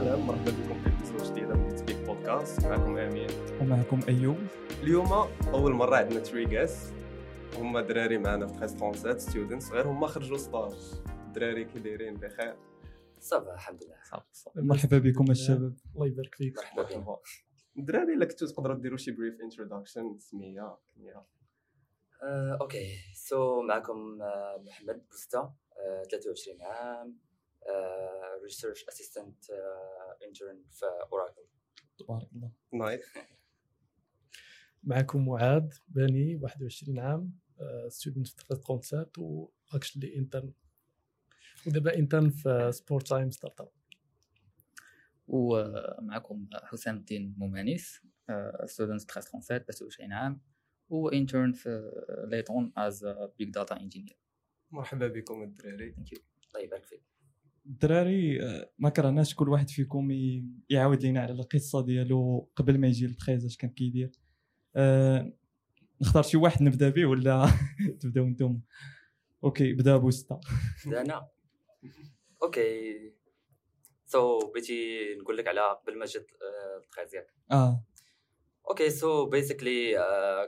السلام مرحبا بكم في episode جديده من Speak podcast معكم أمين. ومعكم أيوب. اليوم أول مرة عندنا three guests هما دراري معنا في 1337 students غير هما خرجوا stage الدراري كي دايرين بخير ça va الحمد لله مرحبا بكم الشباب. الله يبارك فيك. مرحبا الدراري الا كنتو تقدروا ديروا شي brief introduction سمية كنيه آه، okay. So معكم آه، محمد بوستا آه، 23 عام. research assistant intern في Oracle تبارك الله. nice. معكم معاذ باني 21 عام student في 37 و actually intern ودابا intern في Sport Time startup ومعكم حسام الدين ممانيس student 1337 23 عام و intern في ليتون as big data engineer مرحبا بكم الدراري. الله يبارك فيك. الدراري آه، ما كرهناش كل واحد فيكم يعاود لينا على القصة ديالو قبل ما يجي لل treize اش كان كيدير. أه نختار شي واحد نبدا به ولا تبداو نتوما okay بدا بوستا أنا؟ okay. So بغيتي نقول لك على قبل ما جات ال treize ياك. آه. okay so basically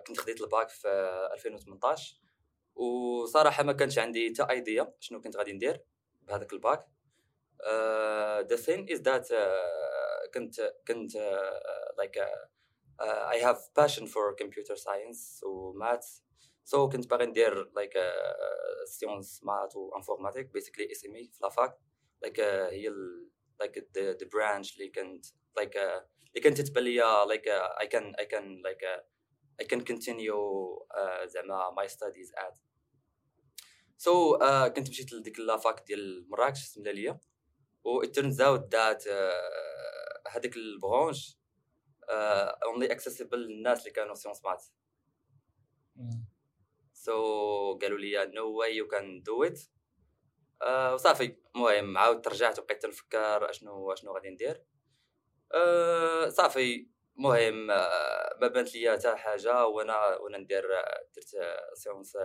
كنت خديت الباك في 2018 وصراحة ما كانش عندي حتى idea شنو كنت غادي ندير بهذاك ال bac. The thing is that كنت كنت like I have passion for computer science و math so كنت باغي ندير like sciences math و informatique basically SMI في la fac like هي like the branch اللي كنت like اللي كانت تتبان ليا like I can I can like I can continue uh, زعما my studies at. So uh, كنت مشيت لديك la fac ديال مراكش سملا ليا و it turns out that uh, هذيك ال branche only accessible للناس اللي كانوا sciences maths so قالوا لي way you can do it. uh, وصافي. المهم عاودت رجعت وبقيت نفكر أشنو أشنو غادي ندير. أه صافي. المهم آه، ما بانت لي حتى حاجة وأنا وأنا ندير آه، درت آه، sciences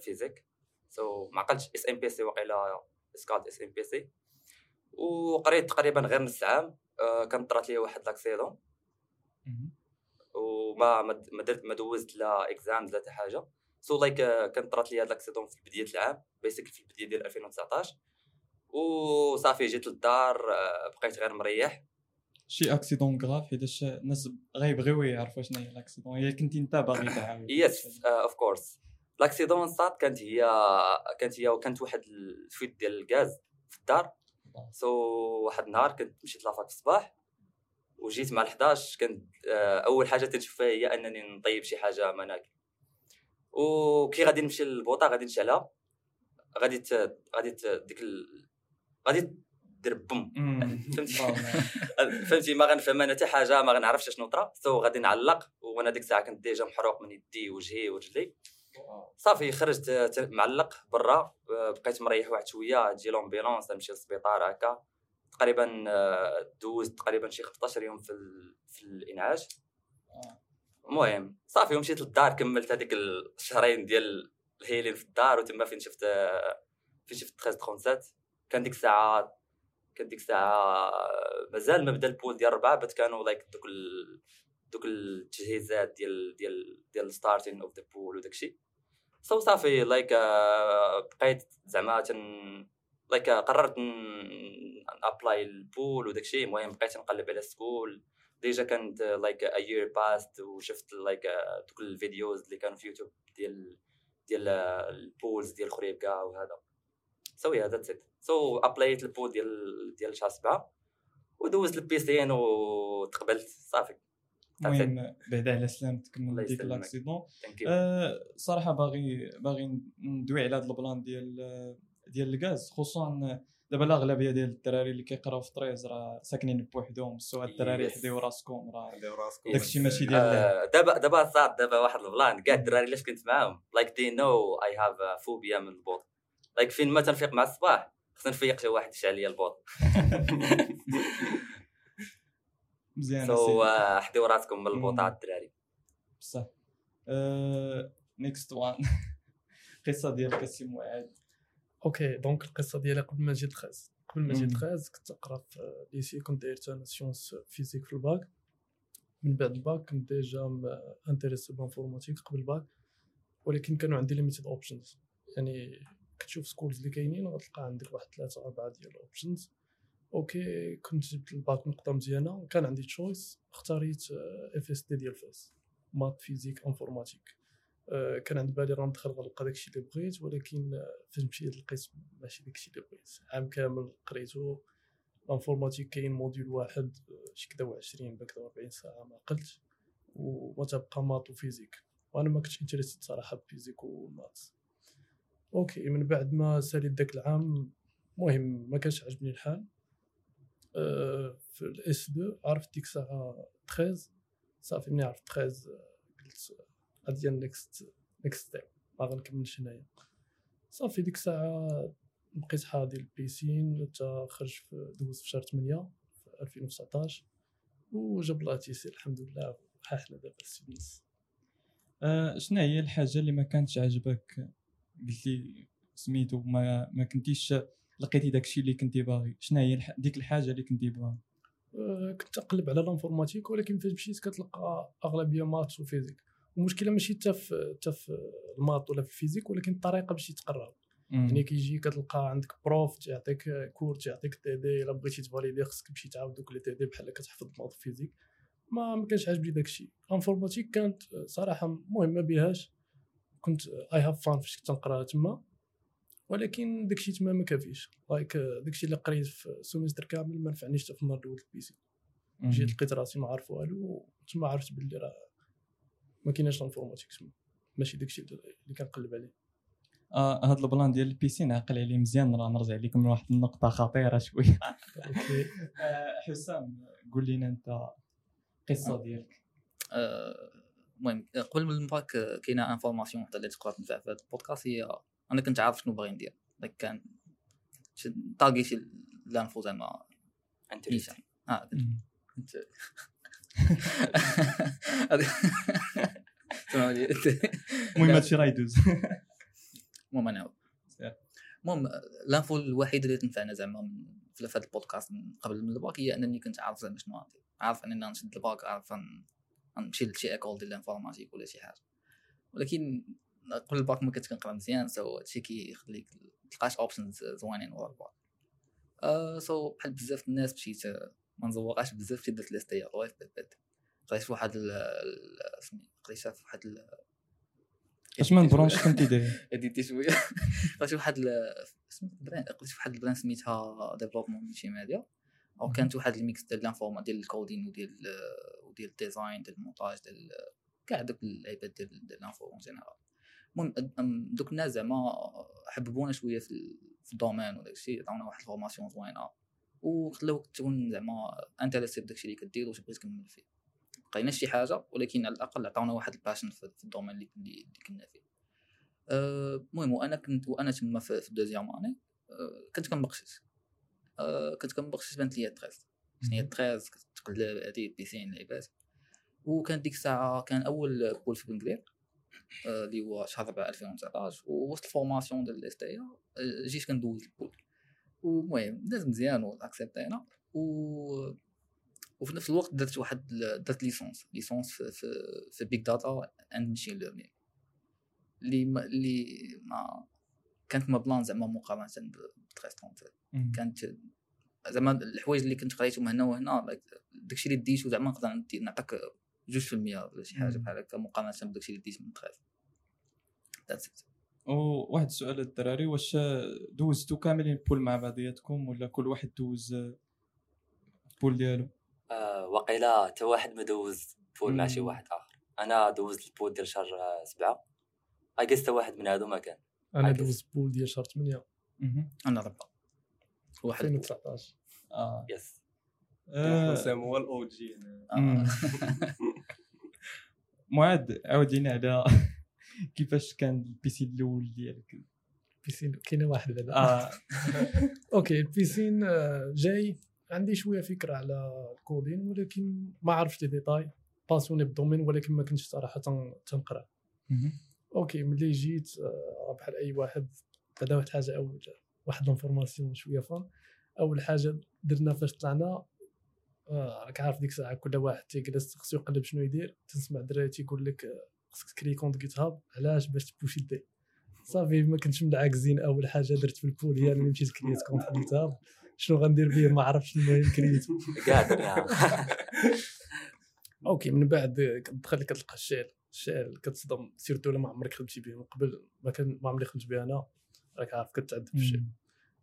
physiques. So ما عقلتش. SMPC وقيلا سكالت SMPC وقريت تقريبا غير نص عام. آه، كان طرات لي واحد l'accident. وما ما درت ما دوزت لا اكزام لا حتى حاجة. so like كان طرات لي هاد l'accident في بداية العام. basically في البداية ديال 2019 وصافي جيت للدار آه، بقيت غير مريح. شي accident grave حيتاش الناس غيبغيو يعرفوا شنو هي ال accident. هي كنتي انت باغي تعاود yes of course l'accident ça كانت هي كانت هي كانت واحد ال fuite ديال الغاز في الدار. so واحد النهار كنت مشيت la fac في الصباح وجيت مع ال 11 كنت آه، أول حاجة تنشوف فيها هي أنني نطيب شي حاجة ما ناكل وكي غادي نمشي للبوطة غادي نشعلها غادي ت... غادي ت... ديك ال... غادي دير boum. فهمتي؟ فهمتي؟ ما غنفهم أنا حتى حاجة ما غنعرفش شنو طرا. so غادي نعلق وأنا ديك الساعة كنت déjà محروق من يدي وجهي ورجلي صافي خرجت معلق برا آه، بقيت مريح واحد شوية تجي l'ambulance نمشي للسبيطار هكا تقريبا آه، دوزت تقريبا شي 15 يوم في. في الإنعاش المهم صافي ومشيت للدار كملت هذيك الشهرين ديال ال healing في الدار وتما فين شفت آه، فين شفت 1337 كان ديك الساعة كان ديك الساعة مازال ما بدا ال pool ديال الربعه but كانوا like دوك ال... دوك التجهيزات ديال ديال ديال starting of the pool وداك الشيء so صافي like بقيت زعما then like قررت apply ال pool وداك الشيء المهم بقيت نقلب على school ديجا كانت like a year passed وشفت like دوك ال videos اللي كانوا في يوتيوب ديال ديال ال pools ديال خريبكا وهذا. so yeah that's it so apply يت ال pool ديال ديال شهر سبعة ودوزت ال piscine وتقبلت. صافي. المهم بعد على سلامتك من ديك يو أه صراحة باغي باغي ندوي على هذا ال plan ديال ديال الغاز خصوصا دابا الأغلبية ديال الدراري اللي كيقراو في treize راه ساكنين بوحدهم so هاد الدراري. يحديو راسكم راه داو راسكم داكشي ماشي ديال آه، دابا دابا صار دابا واحد ال plan. كاع الدراري اللي كنت معاهم؟ like they know I have phobia من البوط. like فين ما تنفيق مع الصباح خصنا نفيق شي واحد يشعل لي البوط. مزيان so so, حديو راسكم من البوط مم. على الدراري. بصح. next one قصة ديالك السي معاذ. okay donc القصة ديالي قبل ما نجي للخاص قبل ما جيت مم. 13 كنت نقرا في lycée كنت داير أنا sciences physiques في الباك. من بعد الباك كنت ديجا intéressé ب informatique قبل الباك. ولكن كانوا عندي limited options يعني كتشوف schools اللي كاينين غتلقى عندك واحد ثلاثة أربعة ديال ال options okay كنت جبت الباك نقطة مزيانة كان عندي choice اختاريت FST ديال فاس math physique informatique. آه، كان عند بالي راه ندخل غنلقى داكشي اللي بغيت ولكن فاش مشيت لقيت ماشي داكشي اللي بغيت. عام كامل قريتو ال informatique كاين module واحد آه، شي كدا و 20 بكدا 40 ساعة ما قلت وما تبقى math و physique. وأنا ما كنتش interested صراحة ب physique و math. okay من بعد ما ساليت داك العام المهم ما كانش عجبني الحال. في ال S2 عرفت ديك الساعة 13 صافي ملي عرفت 13 آه، قلت غادي next next step ما غنكملش هنايا. صافي ديك الساعة بقيت حاضي ال piscine حتى خرج في دوز في شهر 8 في 2019 وجاب الله تيسير الحمد لله ها حنا دابا students آه، شنو هي الحاجة اللي ما كانتش عاجبك؟ قلت لي سميتو ما ما كنتيش لقيتي داكشي اللي كنتي باغي؟ شنو هي. ديك الحاجة اللي كنتي باغي؟ آه، كنت نقلب على ال informatique ولكن فاش مشيت كتلقى أغلبية math و physique المشكلة ماشي حتى في حتى في ال math ولا في ال physique ولكن الطريقة باش تقرا يعني كيجي كتلقى عندك prof تيعطيك cours تيعطيك TD إلا بغيتي ت valider خصك تمشي تعاود دوك les TD بحال كتحفظ ال math physique ما ما كانش عاجبني داكشي. informatique كانت صراحة ما بيهاش. كنت I have fun فاش كنت نقراها تما. ولكن داكشي تما ما كافيش. like داكشي اللي قريت في semestre كامل ما نفعنيش حتى في النهار الأول ال piscine. جيت لقيت راسي ما عارف والو تما عرفت باللي راه ما كايناش ال informatique تما. ماشي داكشي اللي كنقلب عليه. آه هاد ال plan ديال ال piscine عقل عليه مزيان راه نرجع لكم من واحد النقطة خطيرة شوية okay. آه حسام قول لنا أنت القصة ديالك. آه، المهم قبل من الباك آه، كاينة information حتى اللي تقدر تنفع في هذا البودكاست هي أنا كنت عارف شنو باغي ندير. داك كان طاقيتي ال info زعما نيشان. آه كنت سمعوا لي المهم هادشي راه يدوز. المهم أنا. المهم ال info الوحيده اللي تنفعنا زعما في هذا البودكاست من قبل من الباك هي أنني كنت عارف زعما شنو غندير عارف أنني نشد الباك عارف أن- نمشي لشي école ديال ال informatique ولا شي حاجة. ولكن قبل الباك ما كنت كنقرا مزيان so هادشي كيخليك متلقاش options زوينين ورا الباك. آه so بحال بزاف الناس مشيت آه، ما نزوقاش بزاف مشيت درت الاستي ار في بيت. قريت في واحد سمي- قريتها في واحد ال- اش من branche كنتي داير؟ اديتي شوية. قريت في واحد قريت في واحد سميتها développement média أو كانت واحد ال mix ديال ال informa ديال ال coding وديال وديال ال design ديال المونتاج ديال كاع دوك الايباد ديال en général المهم دوك الناس زعما حببونا شوية في في ال domaine وداك الشيء عطاونا واحد ال formation زوينة وخلاوك تكون زعما intéressé بداك الشيء اللي كدير واش بغيت تكمل فيه. بقينا شي حاجة ولكن على الأقل عطاونا واحد ال passion في ال domaine اللي اللي كنا فيه. أه، المهم وأنا كنت وأنا تما في ال deuxième année أه، كنت كنبقشش أه، كنت كنبقشش بانت لي 13 شنو هي 13 كتقلب هذه piscine لعبات وكان ديك الساعة كان أول pool في بنكرير اللي هو شهر 4 2019 ووسط ال formation ديال ال ISTA جيت كندوز ال pool. ومهم داز مزيان و accept ينا و وفي نفس الوقت درت واحد درت licence licence في في, في big data and machine learning اللي ما اللي ما كانت ما بلان زعما مقارنة ب 13 مم. كانت زعما الحوايج اللي كنت قريتهم هنا وهنا داكشي اللي ديتو زعما نقدر نعطيك جوج في المية ولا شي حاجة. بحال هكا مقارنة بداكشي اللي ديت من 13 That's it. وواحد السؤال الدراري واش دوزتو كاملين pool مع بعضياتكم ولا كل واحد دوز pool ديالو؟ آه وقيلا حتى واحد ما دوز pool مع شي. واحد آخر. أنا دوزت ال pool ديال شهر آه، سبعة اي حتى واحد من هادو ما كان. أنا عكس. دوز pool ديال شهر 8 مهم. أنا ربعه واحد 2019 آه. yes آه، حسام هو ال OG مم. معاد عاود لينا على كيفاش كان ال piscine الأول ديالك piscine كاينة واحد بعدا آه okay ال piscine جاي عندي شوية فكرة على ال coding ولكن ما عرفتش les détails. passionné بال domaine ولكن ما كنتش صراحة تن- تنقرا. okay ملي جيت آه، بحال أي واحد بعدا واحد الحاجة أول واحد l'information شوية فان أول حاجة درنا فاش طلعنا راك عارف ديك الساعة كل واحد تيجلس خصو يقلب شنو يدير تسمع دراري تيقول لك آه، خصك تكري compte GitHub علاش باش تبوشي الدي صافي ما كنتش من العاكزين أول حاجة درت في ال pool هي انني مشيت كريت compte GitHub شنو غندير به ما عرفتش المهم كريت قادر okay من بعد كتدخل كتلقى ال shell ال shell كتصدم. surtout إلا ما عمرك خدمتي به من قبل ما كان ما عمري خدمت به أنا. راك عارف كتعذب في ال shell.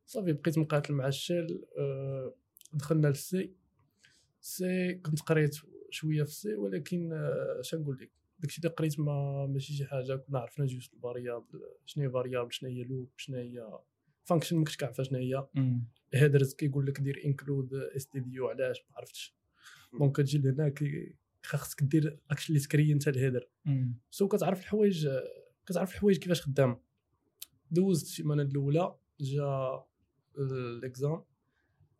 صافي بقيت مقاتل مع ال shell آه، دخلنا لل C. C كنت قريت شوية في ال C ولكن آه، اش نقول لك؟ داكشي اللي قريت ما ماشي شي حاجة كنا عرفنا جوج ال variable شنو هي variable شنو هي loop شنو هي function ما كنتش كنعرفها شنو هي. مم. headers كيقول لك دير include std علاش؟ ما عرفتش. donc كتجي لهنا خاصك دير actually تكري انت ال header. so كتعرف الحوايج كتعرف الحوايج كيفاش خدام. دوزت السيمانه الأولى جا ال exam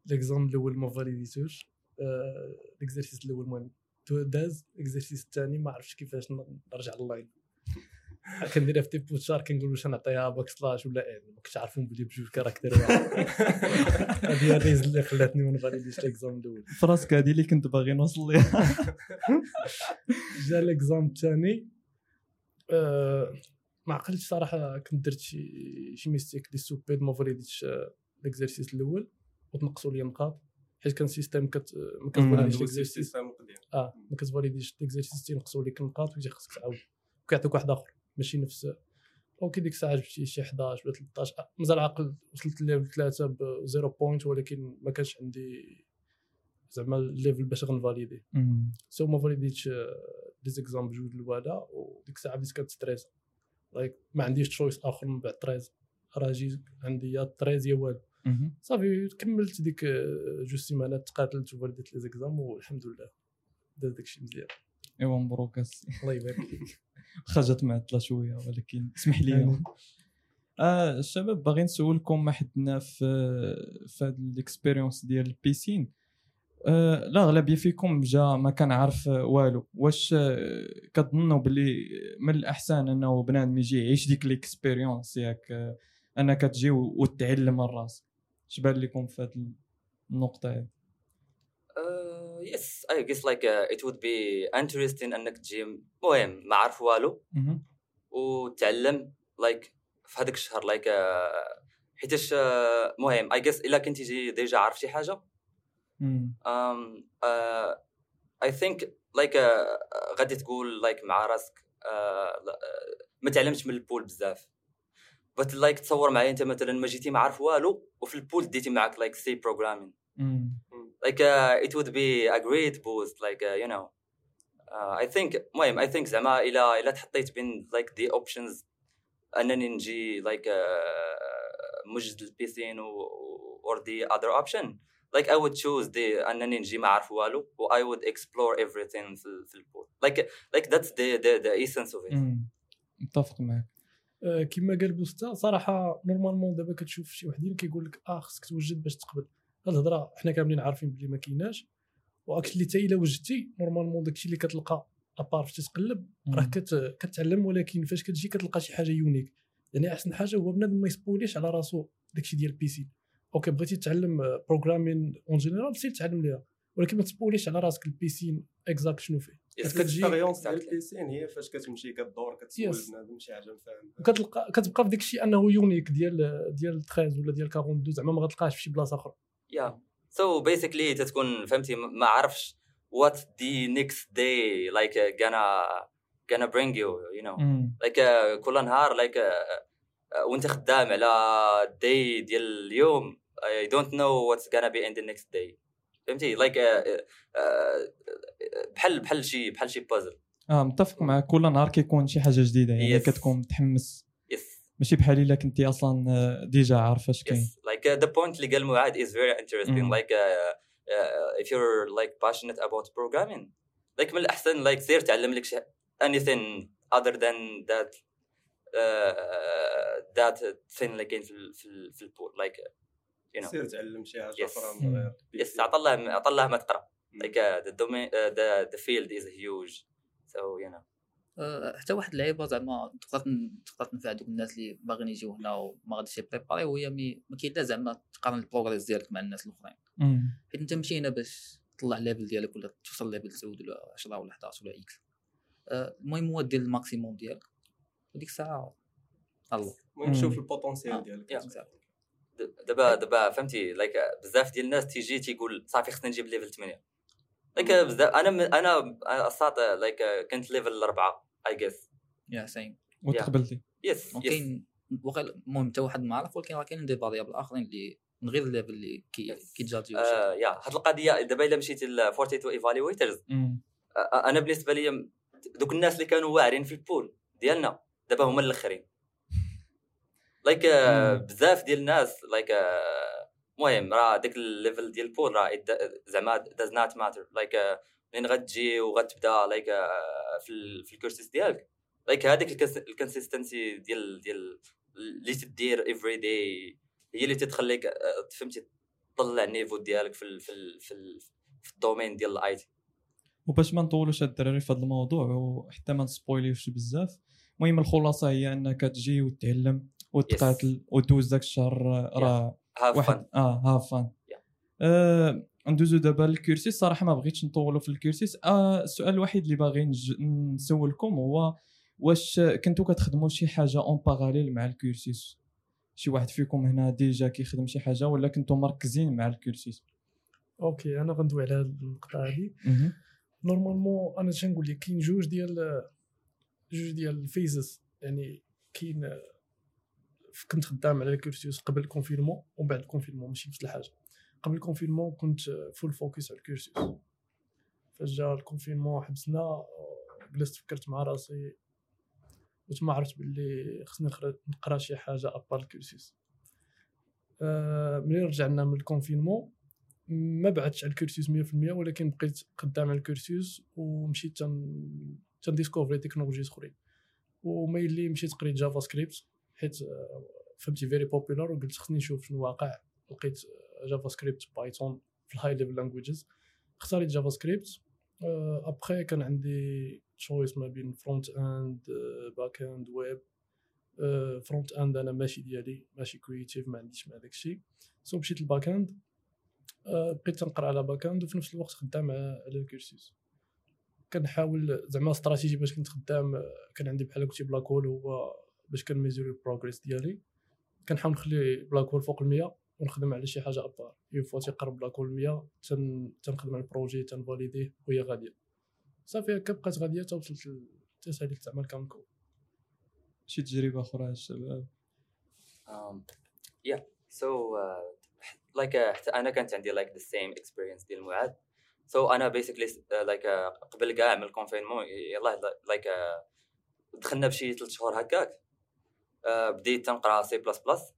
ال exam الأول ما فاليديتوش آه، l'exercice الأول المهم داز l'exercice الثاني ما عرفتش كيفاش نرجع لل line. كنديرها في type char كنقول واش نعطيها backslash ولا n؟ ما كنتش عارفهم بلي بجوج caractère واحد هذه هي ال reason اللي خلاتني ما نفاليديش ال exam الأول. فراسك هذه اللي كنت باغي نوصل ليها. جا ال exam الثاني. آه، ما عقلتش صراحة كنت درت شي شي mistake de stupide ما فاليديتش آه، l'exercice الأول. وتنقصوا لي نقاط. حيت كان system كت ما. كتفاليديش ال system قديم آه ما كتفاليديش l'exercice تينقصوا لك نقاط ويجي خصك تعاود وكيعطيك واحد آخر ماشي نفس okay ديك الساعة جبت شي شي 11 ولا 13 آه، مازال عاقل وصلت لل level 3 ب 0 point ولكن ما كانش عندي زعما ال level باش غنفاليدي. so ما فاليديتش des exams بجوج الاولى وديك الساعة بديت كتستريس like ما عنديش choice آخر من بعد 13 راجي عندي يا 13 يا والو. صافي كملت ديك آه، جوج سيمانات تقاتلت وفاليديت les exams والحمد لله داز داكشي مزيان. إيوا مبروك الله يبارك فيك. خرجت معطله شوية ولكن اسمح لي. آه الشباب باغي نسولكم ما حدنا في في هاد ال expérience ديال ال piscine. آه الأغلبية فيكم جا ما كان عارف والو. واش آه، كتظنوا بلي من الأحسن أنه بنادم يجي يعيش ديك ال expérience ياك آه، أنك تجي وتعلم الرأس؟ اش بان لكم في هاد النقطة هذه yes I guess like it would be interesting أنك تجي. مهم ما عارف والو. وتعلم like في هذاك الشهر like حيتاش آه، مهم I guess إلا كنتي جي déjà عارف شي حاجة. uh, think like uh, غادي تقول like مع راسك uh, uh, ما تعلمتش من ال pool بزاف. بس لايك تصور معايا انت مثلا ما جيتي ما عارف والو وفي البول ديتي معاك like C programming مم. like uh, it would be a great boost like uh, you know uh, I think المهم I think زعما الى الى تحطيت بين like the options انني نجي like uh, مجد البيسين و or the other option like I would choose the انني نجي ما عارف والو و I would explore everything في, ال- في البول like like that's the the, the essence of it مم. متفق معك آه، كما قال بوستا صراحة normalement دابا كتشوف شي وحدين كيقول لك آه خصك توجد باش تقبل. هاد الهضرة حنا كاملين عارفين بلي ما كايناش. و actually حتى إلا وجدتي normalement داكشي اللي كتلقى à part فاش تتقلب راه كت... كتعلم ولكن فاش كتجي كتلقى شي حاجة unique يعني أحسن حاجة هو بنادم ما يسبوليش على راسو داكشي ديال ال piscine okay بغيتي تعلم programming en général سير تعلم ليها ولكن ما تسبوليش على راسك ال piscine exact شنو فيه. ال expérience. ال piscine هي فاش كتمشي كدور كتسول Yes. بنادم شي حاجة مفاهم وكتلقى كتبقى في داك الشيء انه unique ديال ديال 13 ولا ديال 42 زعما ما غتلقاهش في شي بلاصه أخرى yeah so basically تتكون فهمتي ما عرفش what the next day like uh, gonna gonna bring you you know مم. like uh, كل نهار like uh, uh, وانت خدام على day ديال اليوم I don't know what's gonna be in the next day فهمتي؟ Uh, بحال بحال شي بحال شي بازل آه متفق معك كل نهار كيكون شي حاجة جديدة. يعني Yes. كتكون متحمس. يس ماشي بحال إلا كنتي أصلا آه، déjà عارف اش كاين. Uh, the point اللي قال معاد Mm. like uh, uh, if you're like passionate about programming like من الأحسن like سير تعلم لك شي- anything other than that uh, that thing اللي كاين في ال- في ال- في البول like know سير تعلم شي حاجة Yes. أخرى من غير يس الله ما تقرا Mm. like uh, the domain uh, the the field is huge. So you know. آه، حتى واحد اللعيبة زعما تقدر تقدر تنفع دوك الناس اللي باغيين يجيو هنا وما غاديش يـ préparer وهي mais ما كاين لا زعما تقارن ال progress ديالك مع الناس الأخرين. حيت أنت ماشي هنا باش تطلع ال level ديالك ولا توصل level 9 ولا 10 ولا 11 ولا x آه، المهم هو دير ال maximum ديالك. وديك الساعة الله. المهم شوف. ال potentiel آه، ديالك. دابا دابا فهمتي؟ like بزاف ديال الناس تيجي تيقول صافي خصني نجيب level 8 like بزاف أنا من- أنا أصاط like كنت level 4 I guess يا سيم وتقبلتي yes yes وكاين وقال المهم حتى واحد ما عرف ولكن راه كاينين des variables آخرين اللي من غير ال level اللي كي Yes. كيت judge يو آه، Yeah. هاد القضية دابا إلا مشيتي ل 42 evaluators. أنا بالنسبة لي دوك الناس اللي كانوا واعرين في البول ديالنا دابا هما الأخرين. like مم. بزاف ديال الناس like المهم راه داك ال level ديال البول راه زعما does not matter like منين غتجي وغتبدا like في ال- في ال cursus ديالك. like هذيك ال consistency ديال ديال اللي تدير every day هي اللي تتخليك فهمتي تطلع ال niveau ديالك في ال في ال في, ال في ال domaine ديال ال IT وباش ما نطولوش الدراري في هذا الموضوع وحتى ما ن spoil يوش بزاف المهم الخلاصة هي أنك تجي وتعلم. وتقاتل ودوز داك الشهر راه have واحد آه have fun Yeah. آه ندوزو دابا لل cursus. صراحة ما بغيتش نطولوا في ال cursus. آه السؤال الوحيد اللي باغي نج- نسولكم هو واش كنتو كتخدموا شي حاجة en parallèle مع ال cursus؟ شي واحد فيكم هنا ديجا كيخدم شي حاجة ولا كنتو مركزين مع ال cursus؟ Okay أنا غندوي على هاد النقطة هادي. normalement أنا تنقول لك كاين جوج ديال جوج ديال ال phases يعني كاين كنت خدام على ال cursus قبل ال confinement ومن بعد ال confinement ماشي نفس الحاجة. قبل ال confinement كنت full focus على ال cursus فاش جا ال confinement حبسنا جلست فكرت مع راسي وتما عرفت باللي خصني نقرأ شي حاجة à part ال cursus آه، ملي رجعنا من ال confinement ما بعدتش على ال cursus 100% ولكن بقيت خدام على ال cursus ومشيت تن تن découvrir technologies أخرين. وميلي مشيت قريت JavaScript. حيت آه، فهمتي very popular وقلت خصني نشوف شنو واقع. لقيت JavaScript Python في ال high level languages اختاريت JavaScript après كان عندي choice ما بين front end back end web front end أنا ماشي ديالي ماشي creative ما عنديش مع داك الشيء so مشيت لل back end آه، بقيت تنقرا على back end وفي نفس الوقت خدام على ال cursus كنحاول زعما استراتيجي باش كنت خدام آه، كان عندي بحال قلتي black hole هو باش كن mesurer ال progress ديالي. كنحاول نخلي black hole فوق المية ونخدم على شي حاجة à part une fois تيقرب black hole 100 تن تنخدم على ال projet تن valider ه وهي غادية. صافي هكا بقات غادية حتى وصلت ل- حتى ساليت زعما ال common core شي تجربة أخرى الشباب yeah. So uh, like uh, حتى أنا كانت عندي like the same experience ديال معاذ so أنا basically uh, like uh, قبل كاع من ال confinement يلاه like uh, دخلنا بشي ثلاث شهور هكاك. uh, بديت تنقرا سي بلس بلس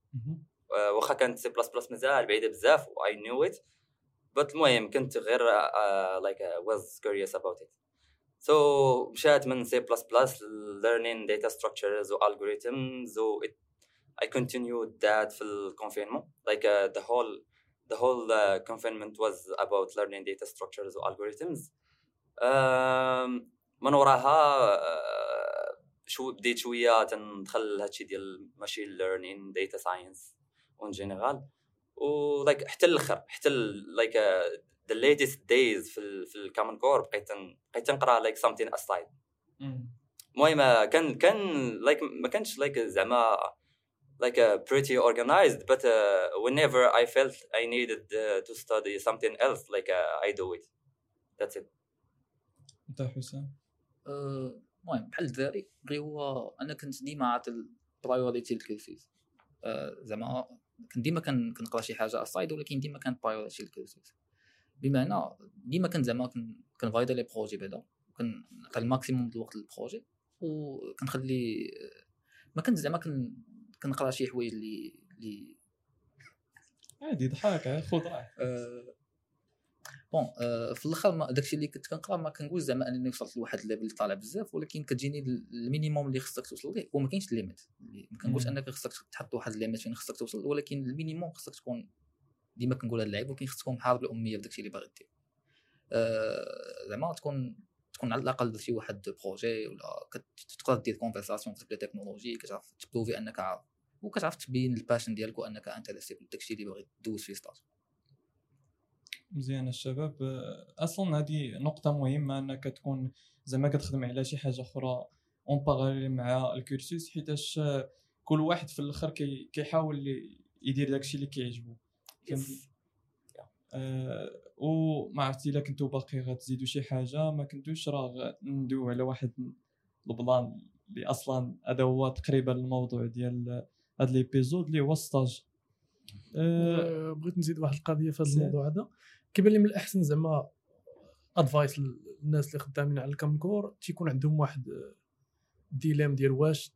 واخا كانت سي بلس بلس مازال بعيده بزاف و I knew it but المهم كنت غير uh, uh, was curious about it so مشات من C++ learning data structures و algorithms و it, I continued that في الconfinement like uh, the whole the whole uh, confinement was about learning data structures و algorithms um, من وراها uh, شو بديت شوية تندخل هادشي ديال machine learning data science en général و like حتى الآخر حتى like the latest days في ال في ال common core بقيت بقيت تنقرا like something aside المهم كان كان like ما كانش like زعما like uh, pretty organized but uh, whenever I felt I needed uh, to study something else like uh, I do it. That's it. انت حسام؟ آه، المهم بحال الدراري غير هو أنا كنت ديما عاطي ال priority لل cursus آه، زعما كنت ديما كن- كنقرا شي حاجة aside ولكن ديما كانت priority لل cursus بمعنى ديما كنت زعما كن- كن valider les projets بعدا. كنعطي ال maximum د الوقت لل projet وكنخلي ما كنت زعما كن- كنقرا شي حوايج اللي اللي عادي ضحك عا، خذ راح آه، بون آه، في الأخر داكشي اللي كنت كنقرا ما كنقولش زعما أنني وصلت لواحد الليفل اللي طالع بزاف ولكن كتجيني ال- المينيموم اللي خصك توصل ليه وما كاينش ليميت ما كنقولش. أنك خصك تحط واحد الليميت فين خصك توصل ولكن المينيموم خصك تكون ديما كنقولها للعيب ولكن خصك تكون محارب الأمية بداكشي اللي باغي دير. آه، زعما تكون تكون على الأقل درتي واحد بروجي ولا تقدر دير كونفرساسيون في تكنولوجي كتعرف تبروفي أنك عارف وكتعرف تبين ال passion ديالك وأنك intéressé بداكشي اللي باغي دوز فيه stage مزيان الشباب. آه، أصلا هذه نقطة مهمة أنك تكون زعما كتخدم على شي حاجة أخرى en parallèle مع ال cursus حيتاش آه، كل واحد في الآخر كي كيحاول يدير داكشي اللي كيعجبو. فهمتي آه وما عرفتي إلا كنتو باقي غتزيدوا شي حاجة ما كنتوش راه ندويو على واحد ال plan اللي أصلا هذا هو تقريبا الموضوع ديال هاد l'épisode اللي هو stage آه آه، بغيت نزيد واحد القضية في هذا. الموضوع هذا كيبان لي من الأحسن زعما advice للناس اللي خدامين على ال common core تيكون عندهم واحد آه، dilemme ديال واش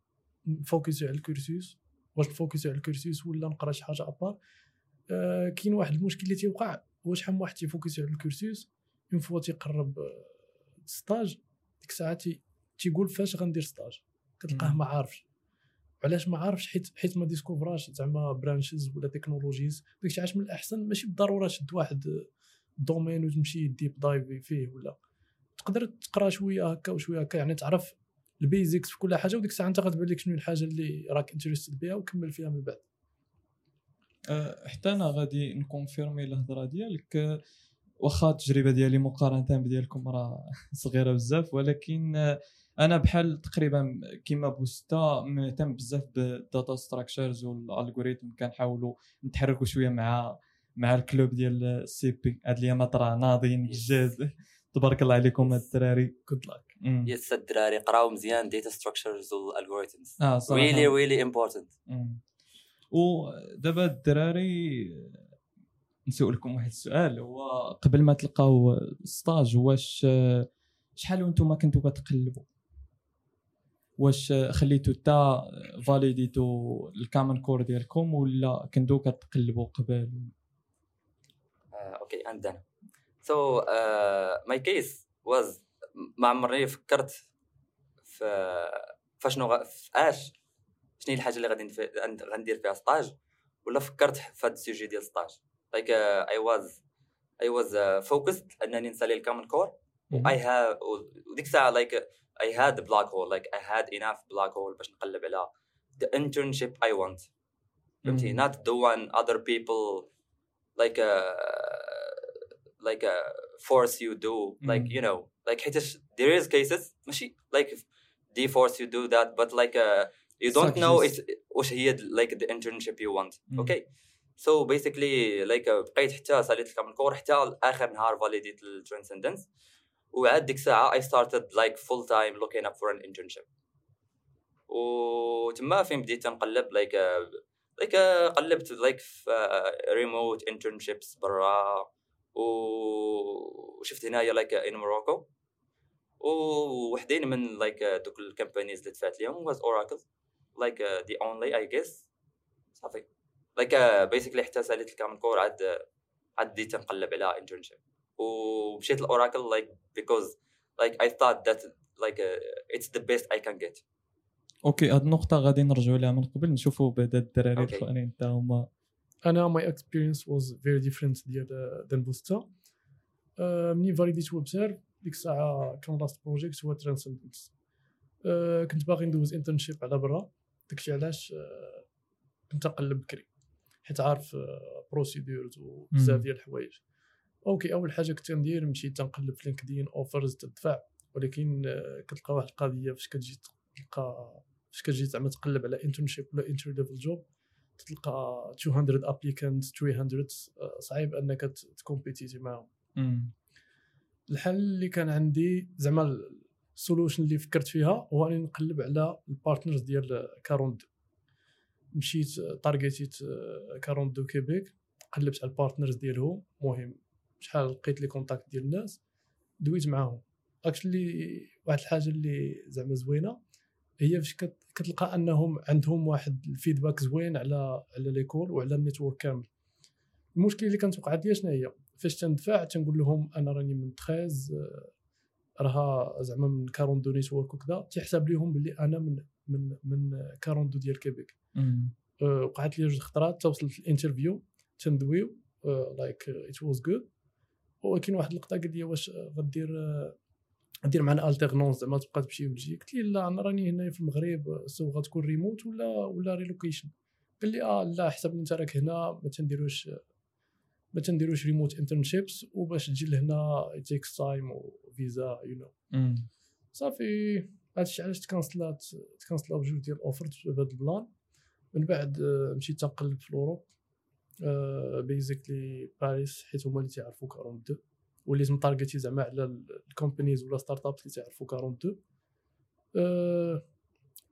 ن focus و على ال cursus واش ن focus و على ال cursus ولا نقرا شي حاجة à part آه، كاين واحد المشكل اللي تيوقع هو شحال من واحد تي focus و على ال cursus une fois تيقرب آه، stage ديك الساعة تي- تيقول فاش غندير stage كتلقاه. ما عارفش علاش ما عارفش حيت حيت ما discover اش زعما branches ولا technologies داكشي علاش من الأحسن ماشي بالضرورة تشد واحد domaine وتمشي deep dive فيه ولا. تقدر تقرأ شوية هكا وشوية هكا يعني تعرف ال basics في كل حاجة وديك الساعة أنت غتبان لك شنو الحاجة اللي راك interested بها وكمل فيها من بعد. آه، حتى أنا غادي ن confirmer الهضرة ديالك. واخا التجربة ديالي مقارنة بديالكم راه صغيرة بزاف ولكن أنا بحال تقريبا كيما بوستا مهتم بزاف بال data structures وال algorithm كنحاولوا نتحركوا شوية مع مع ال club ديال ال CP. هاد الايامات راه ناضيين بجد تبارك الله عليكم هاد الدراري. Good luck. Yes الدراري قراو مزيان data structures وال algorithms آه صراحة. Really really important. ودابا الدراري نسولكم واحد السؤال. هو قبل ما تلقاو stage واش شحال وأنتم كنتو كتقلبوا واش خليتو حتى validé تو ال common core ديالكم ولا كنتو كتقلبوا قبل؟ Okay عندنا. So my case was ما عمرني فكرت في غ... في اش؟ شنو هي الحاجة اللي غادي نف... غندير فيها stage ولا فكرت في هذا ال sujet ديال stage like I was I was focused أنني نسالي ال common core. I have وديك الساعة لايك اي هاد بلاك هول لايك اي هاد اناف بلاك هول باش نقلب على the internship I want فهمتي مم. not the one other people like uh, like uh, force you do like مم. you know like حيتاش there is cases ماشي like they force you do that but like uh, you don't know Suggest. it's واش هي like the internship you want مم. okay so basically like uh, بقيت حتى ساليت الكامل كور حتى اخر نهار فاليديت الترانسندنس وعاد ديك الساعة I started like full time looking up for an internship وتما فين بديت نقلب uh, like uh, قلبت like في uh, remote internships برا وشفت هنايا like in Morocco ووحدين من uh, دوك ال companies اللي دفعت ليهم Oracle like uh, the only I guess صافي uh, basically حتى ساليت ال common core عاد عاد بديت نقلب على internship ومشيت لأوراكل like because like I thought that like uh, it's the best I can get. أوكي هاد النقطة غادي نرجعوا لها من قبل نشوفوا بعدا الدراري. الأخرين حتى هما. أنا my experience was very different ديال ديال بوستا. آه، منين validé ت webserv ديك الساعة كان last project هو transcendence كنت باغي ندوز internship على برا. داكشي علاش؟ آه، كنت نقلب بكري. حيت عارف procedures وبزاف. ديال الحوايج. Okay أول حاجة كنت ندير مشيت تنقلب في لينكدين offers تدفع ولكن آه، كتلقى واحد القضية فاش كتجي تلقى فاش كتجي زعما تقلب على internship ولا entry level job تلقى 200 applicant 300 آه، صعيب أنك ت compete تي معاهم. الحل اللي كان عندي زعما ال solution اللي فكرت فيها هو أني نقلب على ال partners ديال 42 مشيت target يت 42 de Québec قلبت على ال partners ديالهم مهم. شحال لقيت les contacts ديال الناس دويت معاهم. actually واحد الحاجة اللي زعما زوينة هي فاش كت- كتلقى أنهم عندهم واحد ال feedback زوين على على l'école وعلى ال network كامل. المشكل اللي كانت وقعت لي شنو هي؟ فاش تندفع تنقول لهم أنا راني من 13 آه، راها زعما من 42 network وكذا تيحسب لهم باللي أنا من من من 42 ديال كيبيك. آه، وقعت لي جوج خطرات توصلت ال interview تندويو like it was good ولكن واحد اللقطة قال لي واش غدير دير معنا alternance زعما تبقى تمشي وتجي. قلت لي لا أنا راني هنا في المغرب so غتكون ريموت ولا ولا relocation قال لي آه لا حسب انت راك هنا ما تنديروش ما تنديروش remote internships وباش تجي لهنا takes time وفيزا you know. صافي هادشي علاش ت cancel ات ت cancel او بجوج ديال ال offers بهذا ال plan. من بعد آه، مشيت تنقلب في ال Europe. Basically باريس حيت هما اللي تيعرفوا 42 وليت م target ي زعما على ال companies ولا startups اللي تيعرفوا 42 آه،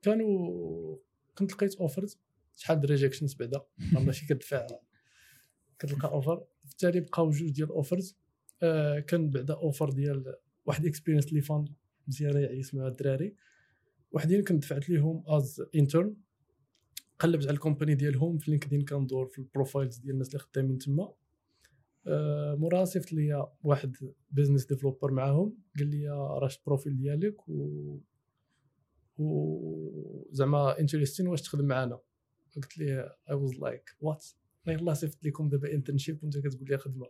كانوا كنت لقيت offers شحال د rejections بعدا. ماشي كتدفع كتلقى offer في التالي بقاو جوج ديال ال offers آه، كان بعدا offer ديال واحد experience اللي fun مزيانه يعني اسمها الدراري. وحدين كنت دفعت ليهم as intern قلبت على ال company ديالهم في لينكدين كندور في ال profiles ديال الناس اللي خدامين تما. آه، موراها صيفط ليا واحد business developer معاهم. قال لي راه شفت ال profil ديالك و و زعما interesting واش تخدم معنا قلت ليه I was like what يلاه صيفط لكم دابا internship وانت كتقول لي خدمة.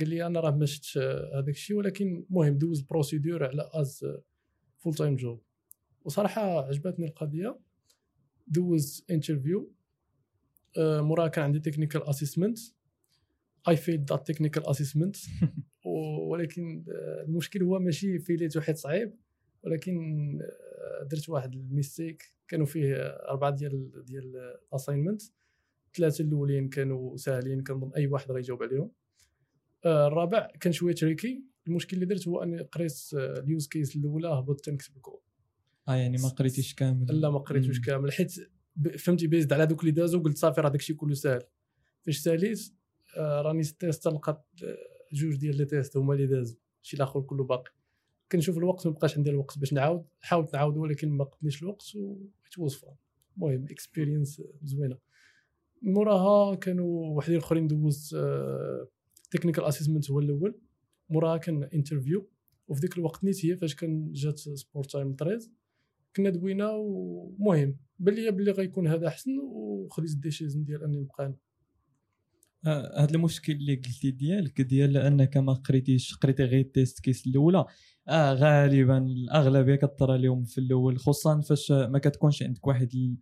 قال لي أنا راه ما شفتش هذاك الشيء ولكن المهم دوز procédure على as full time job وصراحة عجبتني القضية. دوز interview موراها كان عندي technical assessment I failed that technical assessment ولكن آه، المشكل هو ماشي fail يت واحد صعيب. ولكن آه، درت واحد ال mistake كانوا فيه أربعة ديال ديال ال assignment ثلاثة الأولين كانوا ساهلين كنظن أي واحد غيجاوب عليهم. آه، الرابع كان شوية tricky المشكل اللي درت هو أني قريت آه، ال use case الأولى هبطت نكتب الكود آه يعني ما قريتيش كامل. لا ما قريتوش. كامل. حيت فهمتي based على دوك اللي دازو قلت صافي راه داكشي كله ساهل فاش ساليت آه، راني test لقيت آه، جوج ديال les tests هما اللي دازو. شي الآخر كله باقي. كنشوف الوقت ما بقاش عندي الوقت باش نعاود. حاولت نعاود ولكن ما قدنيش الوقت و it was fun المهم experience زوينة. موراها كانوا وحدين آخرين دوزت technical assessment هو الأول. موراها كان interview وفي ديك الوقت نيت هي فاش كان جات سبورت تايم 13 كنا دوينا ومهم بان بلي غيكون هذا أحسن وخديت ال decision ديال أني نبقى أنا آه، هذا المشكل اللي قلتي ديالك ديال انك ما قريتيش قريتي غير ال test case الأولى آه غالبا الأغلبية كطرى لهم في الأول خصوصا فاش ما كتكونش عندك واحد.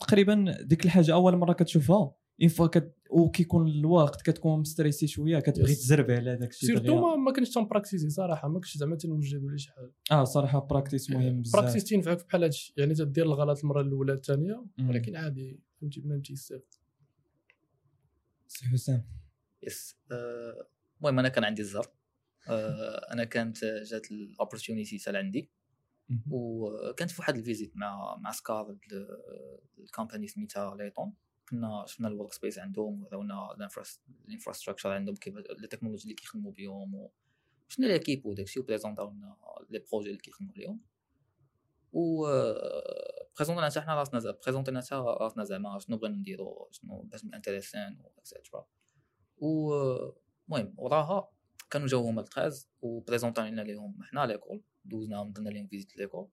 تقريبا ديك الحاجة أول مرة كتشوفها une fois كت... وكيكون الوقت كتكون مستريسي شوية كتبغي Yes. تزربي على داك الشيء surtout. ما, ما كنتش تنبراكتيزي صراحة ما كنتش زعما تنوجد ولا شي حاجة. آه صراحة practice مهم بزاف. practice تينفعك بحال هادشي. يعني تدير الغلط المرة الأولى الثانية. ولكن عادي فهمتي بنادم تيستافد سي حسام. yes آه، المهم أنا كان عندي الزر. آه، أنا كانت جات ال opportunity سال عندي. وكانت في واحد ال visite مع مع سكار ال company سميتها ليتون كنا شفنا ال workspace عندهم وراونا ال infrastructure عندهم كيف التكنولوجي اللي كيخدموا بهم شنو l'équipe وداكشي وبريزونطاو لنا les projets اللي كيخدموا عليهم. و بريزونطينا حتى حنا راسنا زعما بريزونطينا حتى راسنا زعما شنو بغينا نديرو شنو باش intéressé ين et cetera و المهم وراها كانوا جاو هما التخاز وبريزونطينا ليهم حنا ليكول دوزناهم درنا لهم فيزيت ليكول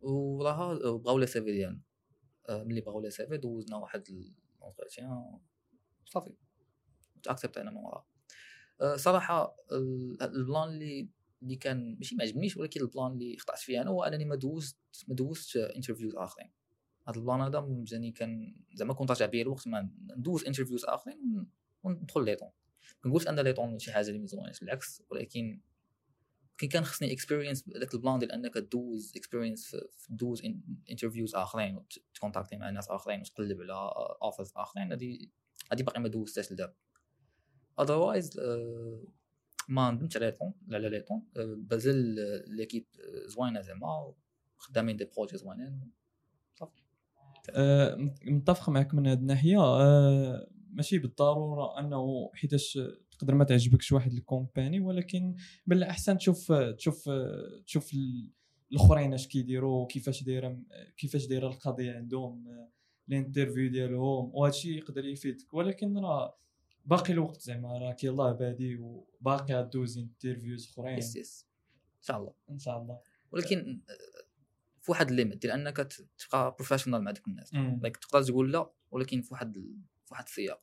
وراها بغاو لي سيفي ديالنا آه، ملي بغاو لي سيفي دوزنا واحد لونتروتيان صافي. تاكسبتينا من وراها آه، صراحة ال- البلان اللي اللي كان ماشي ما عجبنيش ولكن البلان اللي خطأت فيه أنا هو أنني ما دوزت ما دوزتش انترفيوز آخرين. هذا البلان هذا مجاني كان زعما كنت راجع بيا الوقت ما ندوز interviews آخرين ون- وندخل ليطون ما نقولش أن ليطون شي حاجة اللي ما زويناش بالعكس ولكن كان كان خصني experience داك ال plan ديال أنك دوز experience دوز interviews آخرين وتكونتاكتي مع ناس آخرين وتقلب على offers آخرين هذه هذه باقي ما دوزتهاش لدابا otherwise ما ندمتش على ليطون على آه، بازل l'équipe زوينة زعما خدامين des projets زوينين. آه، متفق معك من هذه الناحية. آه، ماشي بالضرورة أنه حيتاش تقدر ما تعجبكش واحد ال company ولكن من الاحسن تشوف تشوف تشوف ال- الأخرين اش كيديروا كيفاش دايرة كيفاش دايرة القضية عندهم ال interview ديالهم وهذا الشيء يقدر يفيدك. ولكن راه باقي الوقت زعما راك يلاه بادي وباقي غدوز interviews أخرين. yes yes إن شاء الله. إن شاء الله. ولكن في واحد ال limite ديال انك تبقى professional مع ديك الناس. like تقدر تقول لا ولكن في واحد في واحد السياق.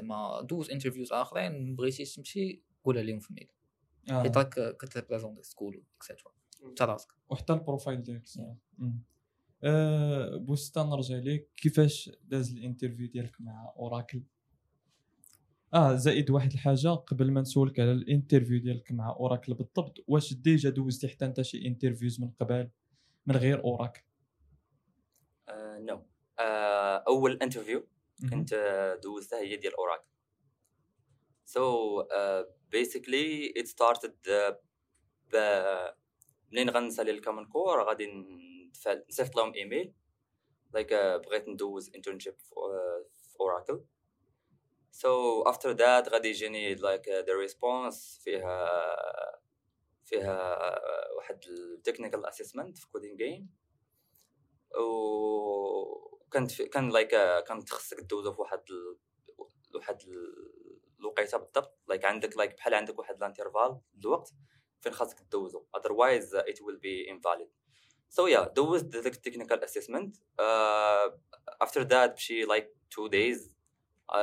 زعما دوز interviews آخرين بغيتي تمشي قولها لهم في ال mail. آه. حيت راك كتريبريزونتي school et cetera انت راسك وحتى ال profile ديالك. أه بوستا نرجع ليك كيفاش داز ال interview ديالك مع أوراكل؟ آه زائد واحد الحاجة قبل ما نسولك على ال interview ديالك مع أوراكل بالضبط واش déjà دوزتي حتى أنت شي interviews من قبل من غير أوراكل؟ no أول interview. كنت آه، دوزتها هي ديال أوراكل. so basically it started منين غنسالي ال common core غادي ندفع نصيفط لهم email. like بغيت ندوز internship في أوراكل. so after that غادي يجيني like the response فيها فيها واحد ال technical assessment في CodinGame وكانت في كان like كانت خصك دوزو في واحد ال... واحد ال- الوقيته بالضبط. like عندك like بحال عندك واحد ال interval الوقت فين خاصك دوزو uh, it will be invalid. So yeah دوزت ذاك ال technical assessment after that بشي like two days uh,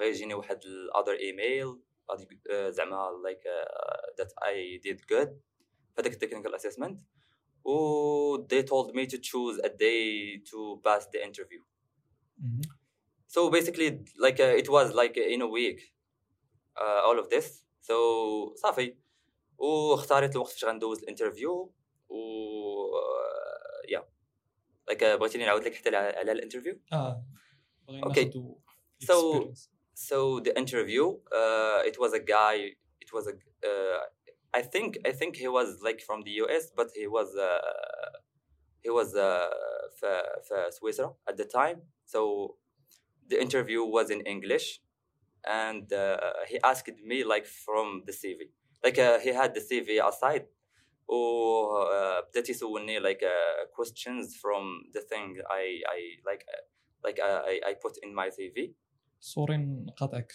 غيجيني واحد ال other email. غادي uh, زعما that I did good. في هذاك التكنيكال assessment. و they told me to choose a day to pass the interview مهم. so basically like uh, it was like in a week uh, all of this so صافي واختاريت الوقت فاش غندوز الانترفيو و يا like uh, بغيتيني نعاود لك حتى على على الانترفيو اه بغينا Okay. ناخدو So- experience. so the interview uh, it was a guy it was a uh, i think i think he was like from the us but he was uh, he was uh, في, في سويسرا at the time so the interview was in english and uh, he asked me like from the cv like uh, he had the cv aside وبدات يسولني like uh, questions from the thing i i like uh, like I, I put in my cv sorry نقاطعك.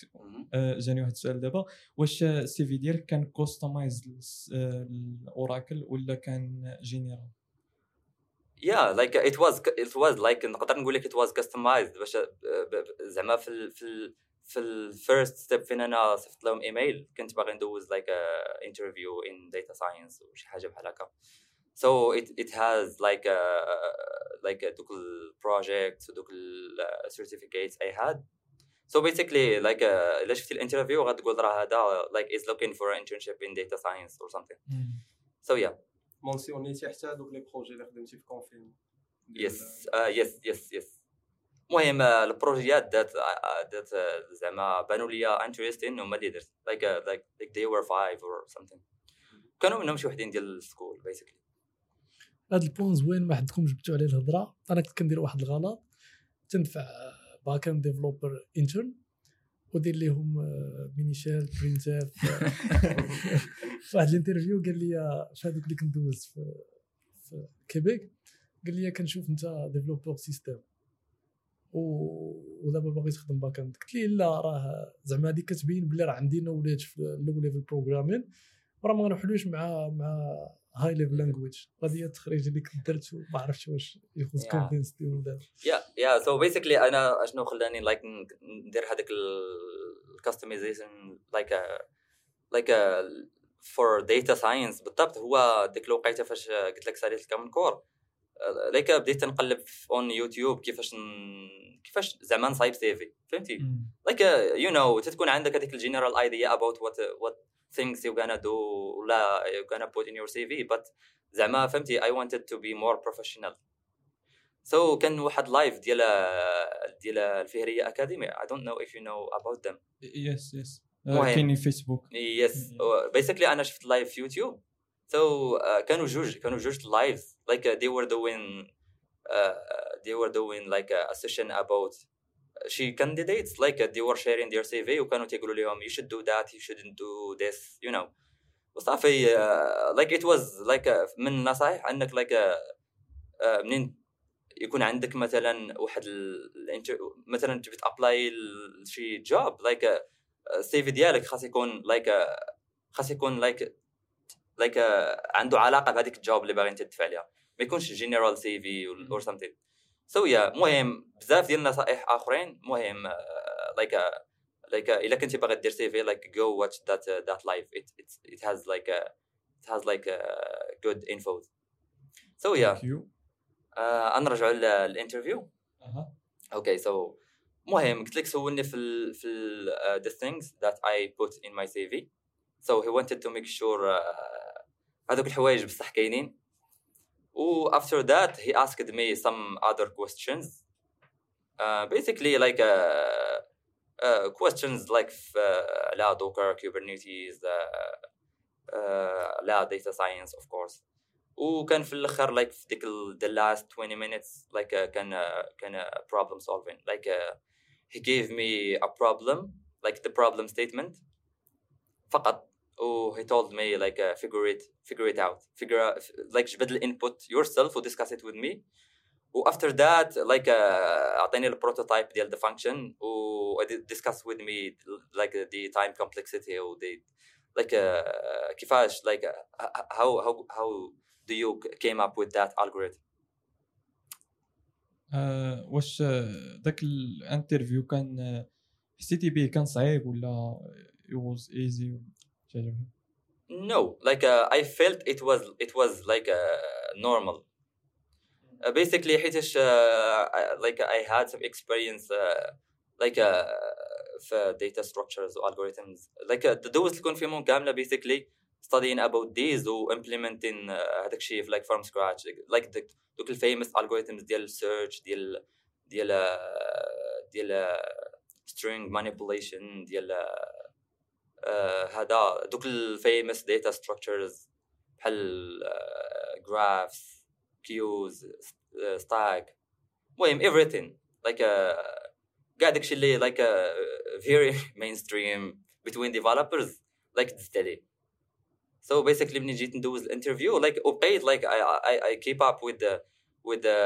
آه، جاني واحد السؤال دابا. واش ال CV ديالك كان customized لأوراكل ولا كان general yeah like it was it was like نقدر نقول لك it was customized. باش ب- زعما في ال في ال في ال first step فين أنا صيفط لهم ايميل كنت باغي ندوز a interview in data science وشي حاجة بحال هكا. So it it has like a like a دوك ال projects ودوك ال certificates I had. So basically like uh, الا شفتي ال interview غتقول راه هذا like is looking for an internship in data science or something. so yeah. مونسيونيتي حتى دوك les projets اللي خدمتي في كونفين يس يس يس يس المهم البروجيات that that آه، زعما بانوا لي interesting هما اللي درت like like like they were five or something. كانوا منهم شي وحدين ديال ال school basically هذا ال point زوين ما حدكم جبتوا عليه الهضرة. أنا كنت كندير واحد الغلط تندفع back end developer intern ودير لهم مينيشال برينت اف في واحد ال interview قال لي في هذوك اللي كندوز في في كيبيك قال لي كنشوف انت développeur système. ودابا باغي تخدم back end قلت ليه لا راه زعما هذيك كتبين بلي راه عندي knowledge في ال low level programming وراه ما غنحلوش مع مع هاي ليفل لانجويج. غادي التخريج اللي كنت درت وما عرفتش واش يخص. كونفينس ولا. يا يا سو بيسكلي أنا أشنو خلاني لايك ندير هذاك الكاستمايزيشن لايك لايك فور داتا ساينس بالضبط هو ديك الوقيتة فاش قلت لك ساليت الكامن كور. لايك بديت نقلب اون يوتيوب كيفاش ن... كيفاش زعما نصايب سيفي فهمتي؟ like uh, you know تتكون عندك هذيك ال general idea about what what things you're gonna do ولا you're gonna put in your CV but زعما فهمتي I wanted to be more professional. So كان واحد live ديال ديال الفهرية academy I don't know if you know about them. yes yes. كاينين فيسبوك yes. uh, basically أنا شفت live في يوتيوب so uh, كانوا جوج كانوا جوج lives like uh, they were doing uh, they were doing like a, a session about شي candidates like uh, they were sharing their CV وكانوا تيقولوا لهم you should do that you shouldn't do this you know وصافي uh, like it was like uh, من النصائح انك like uh, uh, منين يكون عندك مثلا واحد ال... مثلا تبي ت apply لشي job like ال CV ديالك خاص يكون like خاص يكون like like عنده علاقة بهذيك ال job اللي باغي انت تدفع عليها ما يكونش general CV or something so yeah مهم. بزاف ديال النصائح آخرين. مهم like like uh, إلا كنتي باغي دير CV like go watch that that live. It it it has like a it has like a good info. So yeah. Thank you. uh, نرجعوا لل interview. okay so المهم قلت لك سولني في ال في ال uh, the things that I put in my CV so he wanted to make sure uh, هذوك الحوايج بصح كاينين و after that he asked me some other questions uh, basically like uh, uh, questions like في, uh, على docker kubernetes uh, uh, على data science of course وكان في الاخر like في ديك ال- the last 20 minutes like uh, كان uh, كان uh, problem solving like uh, he gave me a problem like the problem statement فقط و he told me like uh, figure it figure it out figure out like جبد ال input yourself و discuss it with me after that like uh, اعطيني البروتوتايب ديال the function و discuss with me like uh, the time complexity و the like uh, كيفاش like uh, how how how do you came up with that algorithm آه، واش آه، داك الانترفيو كان آه، حسيتي به كان صعيب ولا it was easy تعجبك No, like uh, I felt it was it was like uh, normal. Uh, basically, حيتاش uh, I- like I had some experience uh, like uh, في data structures و algorithms. Like uh, دوزت تكون فيهم كاملة basically studying about these و implementing uh, هذاك الشيء في like from scratch like the, دوك الفيمous algorithms ديال search ديال ديال uh, ديال uh, string manipulation ديال uh, آه، هذا دوك الفيمس داتا ستراكشرز بحال جرافس كيوز ستاك المهم everything like uh, كاع داكشي اللي like uh, very mainstream between developers like دزت عليه so basically ملي جيت ندوز الانترفيو like وبقيت like I, I, I keep up with the with the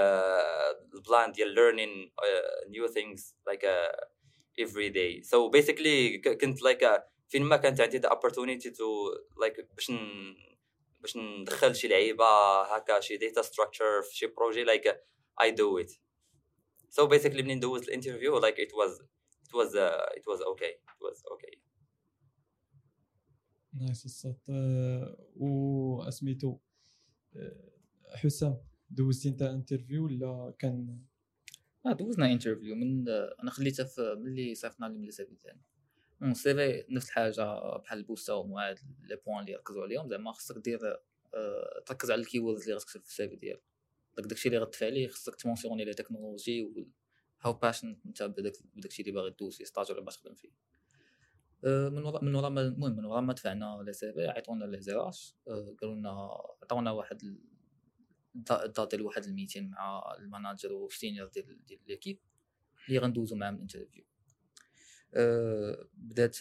plan ديال learning uh, new things like uh, every day so basically ك- كنت like uh, فين ما كانت عندي the opportunity to like باش. باش ندخل شي لعيبة هكا شي data structure في شي بروجي like I do it. So basically منين دوزت الانترفيو like it was it was uh, it was okay. It was okay. nice الصوت. آه، واسميتو آه، حسام دوزتي انت interview ولا كان؟ آه دوزنا interview. من أنا خليتها في ملي صيفطنا لي من ال CV تاعنا المهم السيفي نفس الحاجة بحال البوستا ومع هاد les points اللي ركزوا عليهم زعما خصك دير آه، تركز على ال keywords اللي غتكتب في ال CV ديالك. داك داكشي اللي غتدفع عليه خصك تمونسيوني les technologies و how passionate انت بداك بداكشي اللي باغي دوز فيه stage ولا باش تخدم فيه. آه، من وراء من وراء ما المهم من وراء ما دفعنا لي سيفي عيطونا لي زيراش آه، قالوا لنا عطاونا واحد ال- الدا- الدات ديال واحد الميتين مع الماناجر والسينيور ديال ديال ليكيب اللي غندوزو معاهم الانترفيو. بدات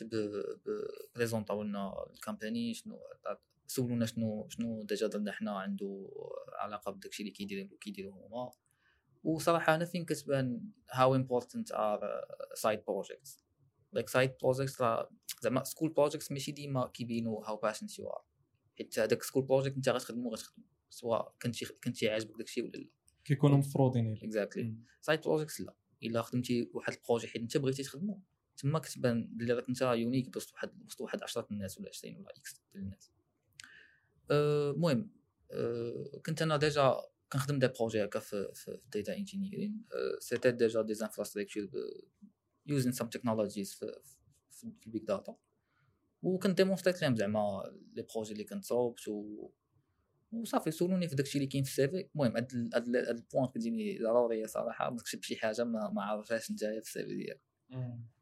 بريزونطاو لنا الكامباني شنو سولونا شنو شنو ديجا درنا حنا عنده علاقة بداكشي اللي كيديروا كيديروا هما. وصراحة أنا فين كتبان how important are side projects like side projects زعما school projects ماشي ديما كيبينوا how passionate you are حيت هذاك school project انت غتخدمو غتخدمو سواء كنتي كنتي عاجبك داكشي ولا لا. كيكونوا مفروضين عليك exactly side projects لا. إلا خدمتي واحد ال projet حيت انت بغيتي تخدمو. تما كتبان بلي راك انت unique وسط واحد وسط واحد 10 الناس ولا 20 ولا X ديال الناس. أه، المهم أه، كنت أنا déjà كنخدم دي بروجي هكا في داتا انجينيرين سيتي ديجا دي انفراستركتور يوزين سام تكنولوجيز في في البيج داتا وكنت ديمونستريت لهم زعما لي بروجي اللي كنت صوبت و وصافي سولوني في داكشي اللي كاين في السيفي المهم هاد هاد ال- هاد البوان كتجيني ضروريه صراحة ما تكتب شي حاجة ما عرفهاش نتايا في السيفي ديالك.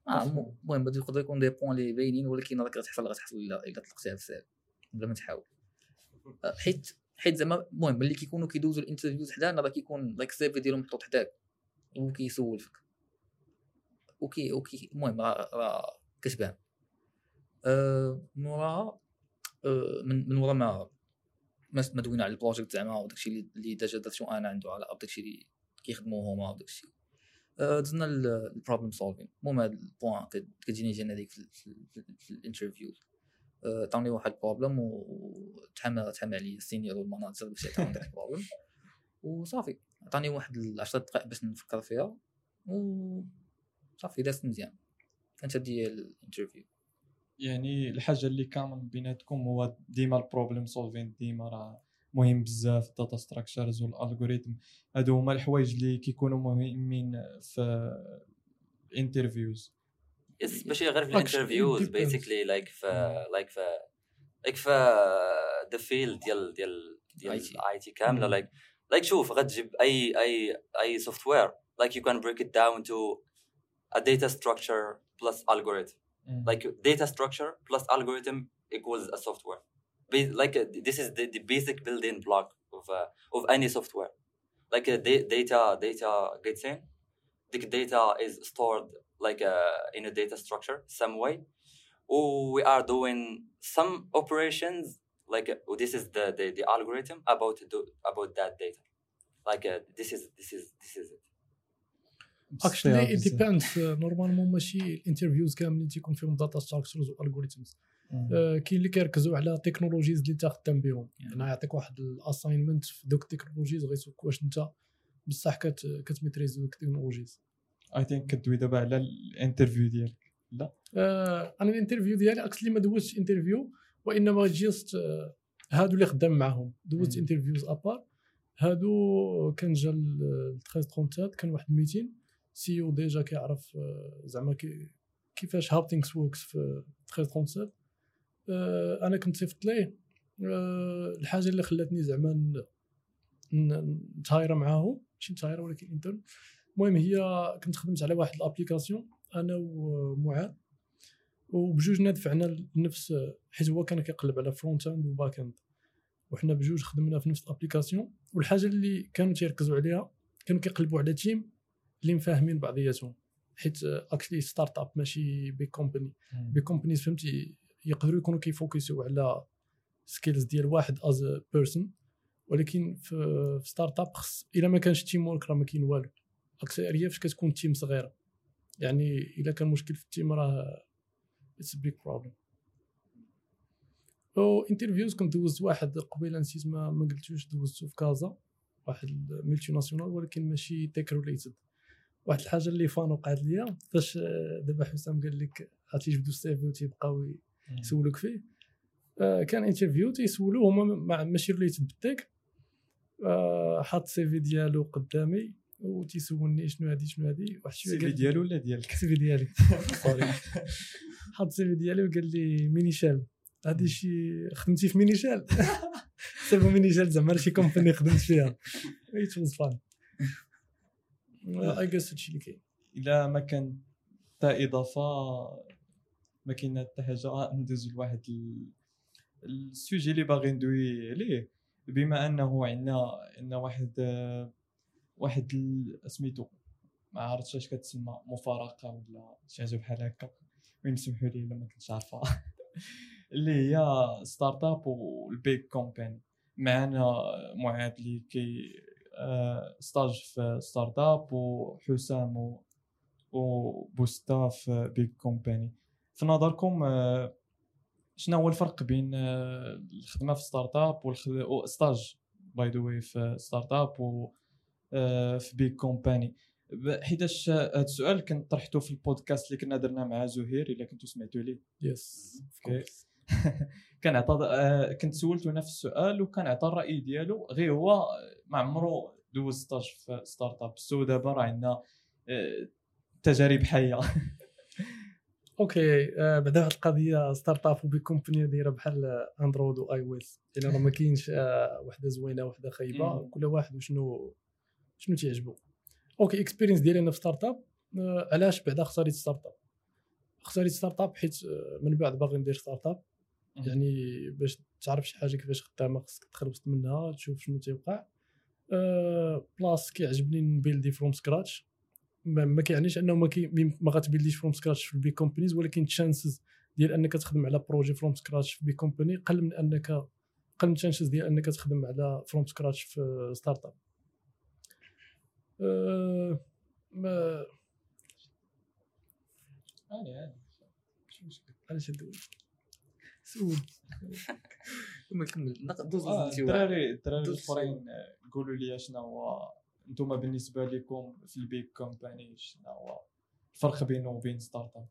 آه الم- المهم يقدر يكون دي بوان اللي باينين ولكن راك غتحصل غتحصل إلا إلا طلقتيها السيفي بلا ما تحاول. آه، حيت حيت زعما المهم ملي كيكونوا كيدوزوا ال interviews حدانا راه كيكون like ال CV ديالهم محطوط حداك. وكيسول فيك وكي وكي المهم راه كتبان. آه، من وراها آه، من من ورا ما ما دوينا على ال project زعما وداكشي اللي déjà درتو أنا عنده علاقة بداكشي اللي كيخدموا هما وداكشي. دزنا ال problem solving المهم هاد ال point كت- كتجيني générique في, في, في, في ال interview آه، عطاوني واحد ال problem وتحمى تحمى عليا ال senior وال manager باش يعطيهم داك ال problem وصافي عطاني واحد 10 دقائق باش نفكر فيها. و صافي دازت مزيان. كانت هذه ال interview يعني الحاجة اللي كامل بيناتكم هو ديما ال problem solving ديما راه مهم بزاف ال data structures وال algorithms هادو هما الحوايج اللي كيكونوا مهمين في ال interviews yes ماشي غير في ال interviews. basically like في like في like في the field ديال ديال ديال. ال IT كاملة. like like شوف غتجيب أي أي أي software like you can break it down to a data structure plus algorithm. Like data structure plus algorithm equals a software. Ba- like uh, this is the, the basic building block of uh, of any software like uh, da- data data gets in the data is stored like uh, in a data structure some way or we are doing some operations like uh, this is the, the the algorithm about do, about that data like uh, this is this is this is it اكشلي ات ديبيندز نورمالمون ماشي الانترفيوز كاملين تيكون فيهم داتا ستراكشرز والالغوريثمز كاين اللي كيركزوا على تكنولوجيز اللي انت خدام بهم. يعني يعطيك واحد الاساينمنت في دوك التكنولوجيز غيسوك واش انت بصح كت كتميتريزي دوك ال technologies I think كدوي دابا على ال interview ديالك. آه، أنا ال interview ديالي actually ما دوزتش interview وإنما just آه، هادو اللي خدام معاهم. دوزت. interviews à part هادو كان جا ال 1337 كان واحد الميتين. CEO déjà كيعرف آه، زعما كي كيفاش how things works في 1337 آه، أنا كنت صيفط ليه آه، الحاجة اللي خلاتني زعما ن- ن- نتهاير معاهم ماشي نتهاير ولكن intern المهم هي كنت خدمت على واحد ال application أنا ومعاذ. وبجوجنا دفعنا لنفس حيت هو كان كيقلب على front end و back end وحنا بجوج خدمنا في نفس ال application. والحاجة اللي كانوا تيركزوا عليها كانوا كيقلبوا على team اللي مفاهمين بعضياتهم. حيت actually startup ماشي big company big companies فهمتي؟ يقدروا يكونوا كيفوكسوا على skills ديال واحد as person ولكن في startup خص إلا ما كانش team ورك راه ما كاين والو. اكثريه فاش كتكون team صغيرة. يعني إلا كان مشكل في ال team راه it's big problem أو interviews كنت دوزت واحد قبيلة نسيت ما ما قلتوش دوزتو في كازا. واحد multinationale ولكن ماشي tech related واحد الحاجة اللي fun وقعت ليا فاش دابا حسام قال لك غتيجبدوا ال CV وتيبقاو يسولوك فيه. آه، كان interview تيسولوه هما مع- ماشي related ب ال tech آه، حط ال CV ديالو قدامي وتيسولني شنو هادي شنو هادي. واحد شوية ال CV قال- ديالو ولا ديالك؟ ال CV ديالي. sorry حط ال CV ديالي وقال لي minishell هادي شي خدمتي في minishell سيفو minishell زعما شي company خدمت فيها. it was fun I guess هادشي اللي كاين. إلا ما كان حتى إضافة ما كاين حتى حاجة آه، ندوز لواحد ال- ال sujet اللي باغي ندوي عليه. بما أنه عندنا عندنا واحد آه، واحد سميتو ما عرفتش اش كتسمى مفارقة ولا شي حاجة بحال هكا. وين سمحوا لي إلا ما كنتش عارفها اللي هي startup وال big company معنا معاذ اللي كي آه، stage في startup وحسام وبوستا في big company في نظركم آه، شنو هو الفرق بين آه، الخدمة في startup وال stage by the way في startup و آه، في big company حيتاش هذا السؤال كنت طرحته في البودكاست اللي كنا درنا مع زهير إلا كنتو سمعتوا ليه. yes كان عطى كنت سولته نفس السؤال وكان عطى الرأي ديالو غير هو ما عمرو دوز stage في startup so دابا راه عندنا تجارب حية. okay آه، بعدا واحد القضية startup و big company دايره بحال Android و iOS إلا راه ما كاينش آه، وحدة زوينة وحدة خايبة. كل واحد وشنو شنو تيعجبو. okay experience ديالي أنا في startup آه، علاش بعدا اختاريت startup اختاريت startup حيت من بعد باغي ندير startup يعني باش تعرف شي حاجة كيفاش خدامة خصك تدخل وسط منها تشوف شنو تيوقع. أه plus كيعجبني نبيلدي from scratch ما ما كيعنيش انه ما, كي ما غاتبيلديش from scratch في ال big companies ولكن chances ديال انك تخدم على projet from scratch في big company قل من انك قل من chances ديال انك تخدم على from scratch في startup أه ما علاش هادو سول. كمل. كمل دوز آه، انت. الدراري الدراري الأخرين آه، قولوا لي شنو هو أنتم بالنسبة لكم في ال big company شنو هو الفرق بينه وبين startup؟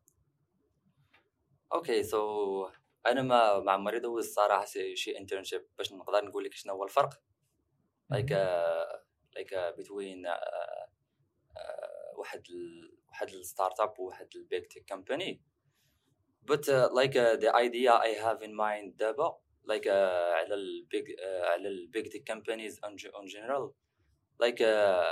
okay so أنا ما ما عمري دوزت صراحة شي- شي internship باش نقدر نقول لك شنو هو الفرق؟ لايك لايك بين واحد ال واحد الستارت أب وواحد البيج تيك كومباني but uh, like uh, the idea I have in mind دابا like uh, على البيج uh, على البيج تيك on, ge- on general like uh,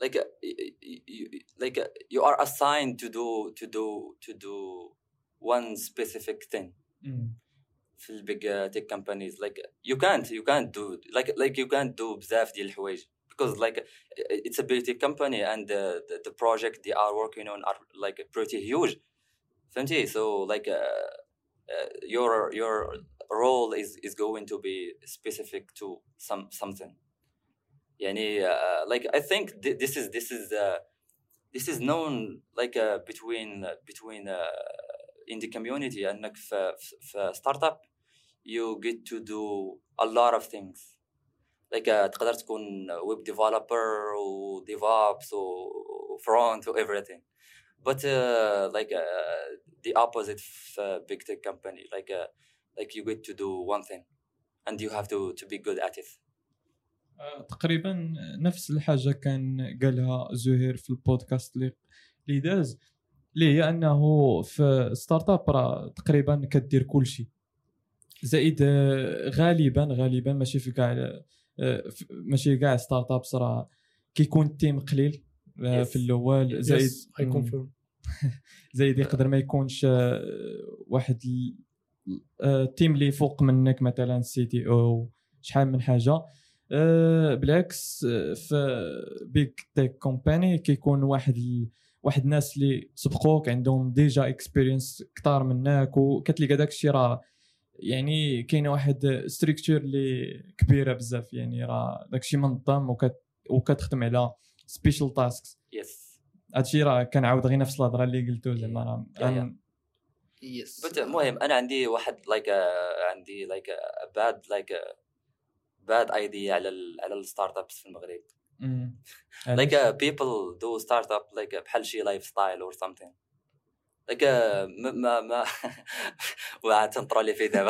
like uh, y- y- y- like uh, you are assigned to do to do to do one specific thing مم. في البيج تيك كومبانيز like you can't you can't do like like you can't do بزاف ديال الحوايج because like it's a big tech company and the, the, the project they are working on are like pretty huge فهمتي so like uh, uh, your your role is is going to be specific to some something يعني uh, like I think thi- this is this is uh, this is known like uh, between between uh, in the community انك في في- في ستارت اب you get to do a lot of things like uh, تقدر تكون ويب ديفلوبر و DevOps و front و everything but uh, like uh, the opposite في big tech company like uh, like you get to do one thing and you have to to be good at it آه، تقريبا نفس الحاجة كان قالها زهير في البودكاست اللي اللي داز اللي هي انه في startup راه تقريبا كدير كل شيء. زائد آه، غالبا غالبا ماشي في كاع آه، ماشي كاع startups راه كيكون ال team قليل آه،. في الأول. زائد زايد يقدر ما يكونش آه، واحد ال- آه، ال team اللي فوق منك مثلا CTO شحال من حاجة. آه، بالعكس آه، في big tech company كيكون واحد ال... واحد الناس اللي سبقوك عندهم déjà experience كتار منك وكتلقى داك الشيء راه يعني كاينة واحد structure اللي كبيرة بزاف يعني راه داك الشيء منظم وكت... وكتخدم على special tasks yes. هادشي راه كنعاود غير نفس الهضرة اللي قلتو زعما راه يا. أم- yes المهم أنا عندي واحد like عندي like a bad like a bad idea على ال على ال startups في المغرب. like uh, people do start up like uh, بحال شي lifestyle or something. Like uh, ما ما ما. وعاد تنطرولي فيه دابا.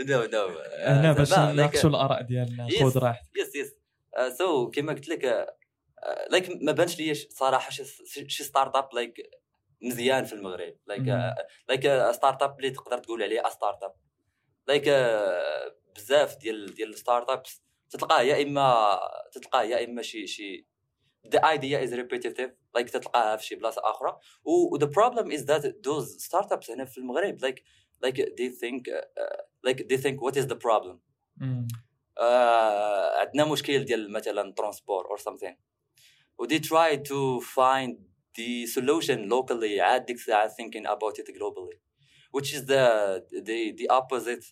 no no هنا باش نناقشوا الآراء ديالنا. خذ راحتك. yes yes so كما قلت لك like ما بانش لي صراحة شي startup like مزيان في المغرب. like. like startup اللي تقدر تقول عليه startup like بزاف ديال ديال ال startups تلقاه يا اما تلقاه يا اما شي شي the idea is repetitive like تلقاها في شي بلاصه أخرى و the problem is that those startups هنا في المغرب like like they think uh, like they think what is the problem أمم. آه عندنا مشكل ديال مثلا transport or something و they try to find the solution locally عاد ديك الساعة thinking about it globally which is the the the opposite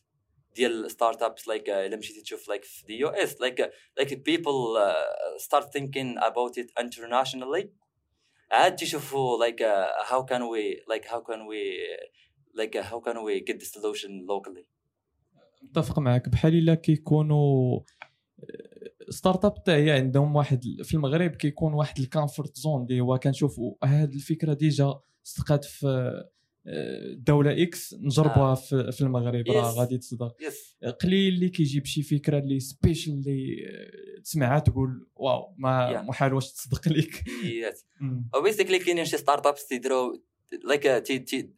ديال ستارت ابس uh, إلا مشيتي تشوف like في US like uh, like people uh, start thinking about it internationally. عاد uh, how can we like how can we like uh, how can we get the solution locally. متفق معك بحال إلا كيكونوا startup هي عندهم واحد في المغرب كيكون واحد ال comfort zone اللي هو كنشوفوا هاد الفكرة déjà صدقات في دولة X نجربوها آه. في المغرب راه. غادي تصدق قليل اللي كيجيب شي فكرة اللي special اللي آه، تسمعها تقول wow ما Yeah. محال واش تصدق لك. أو basically كاينين شي startups تيديروا like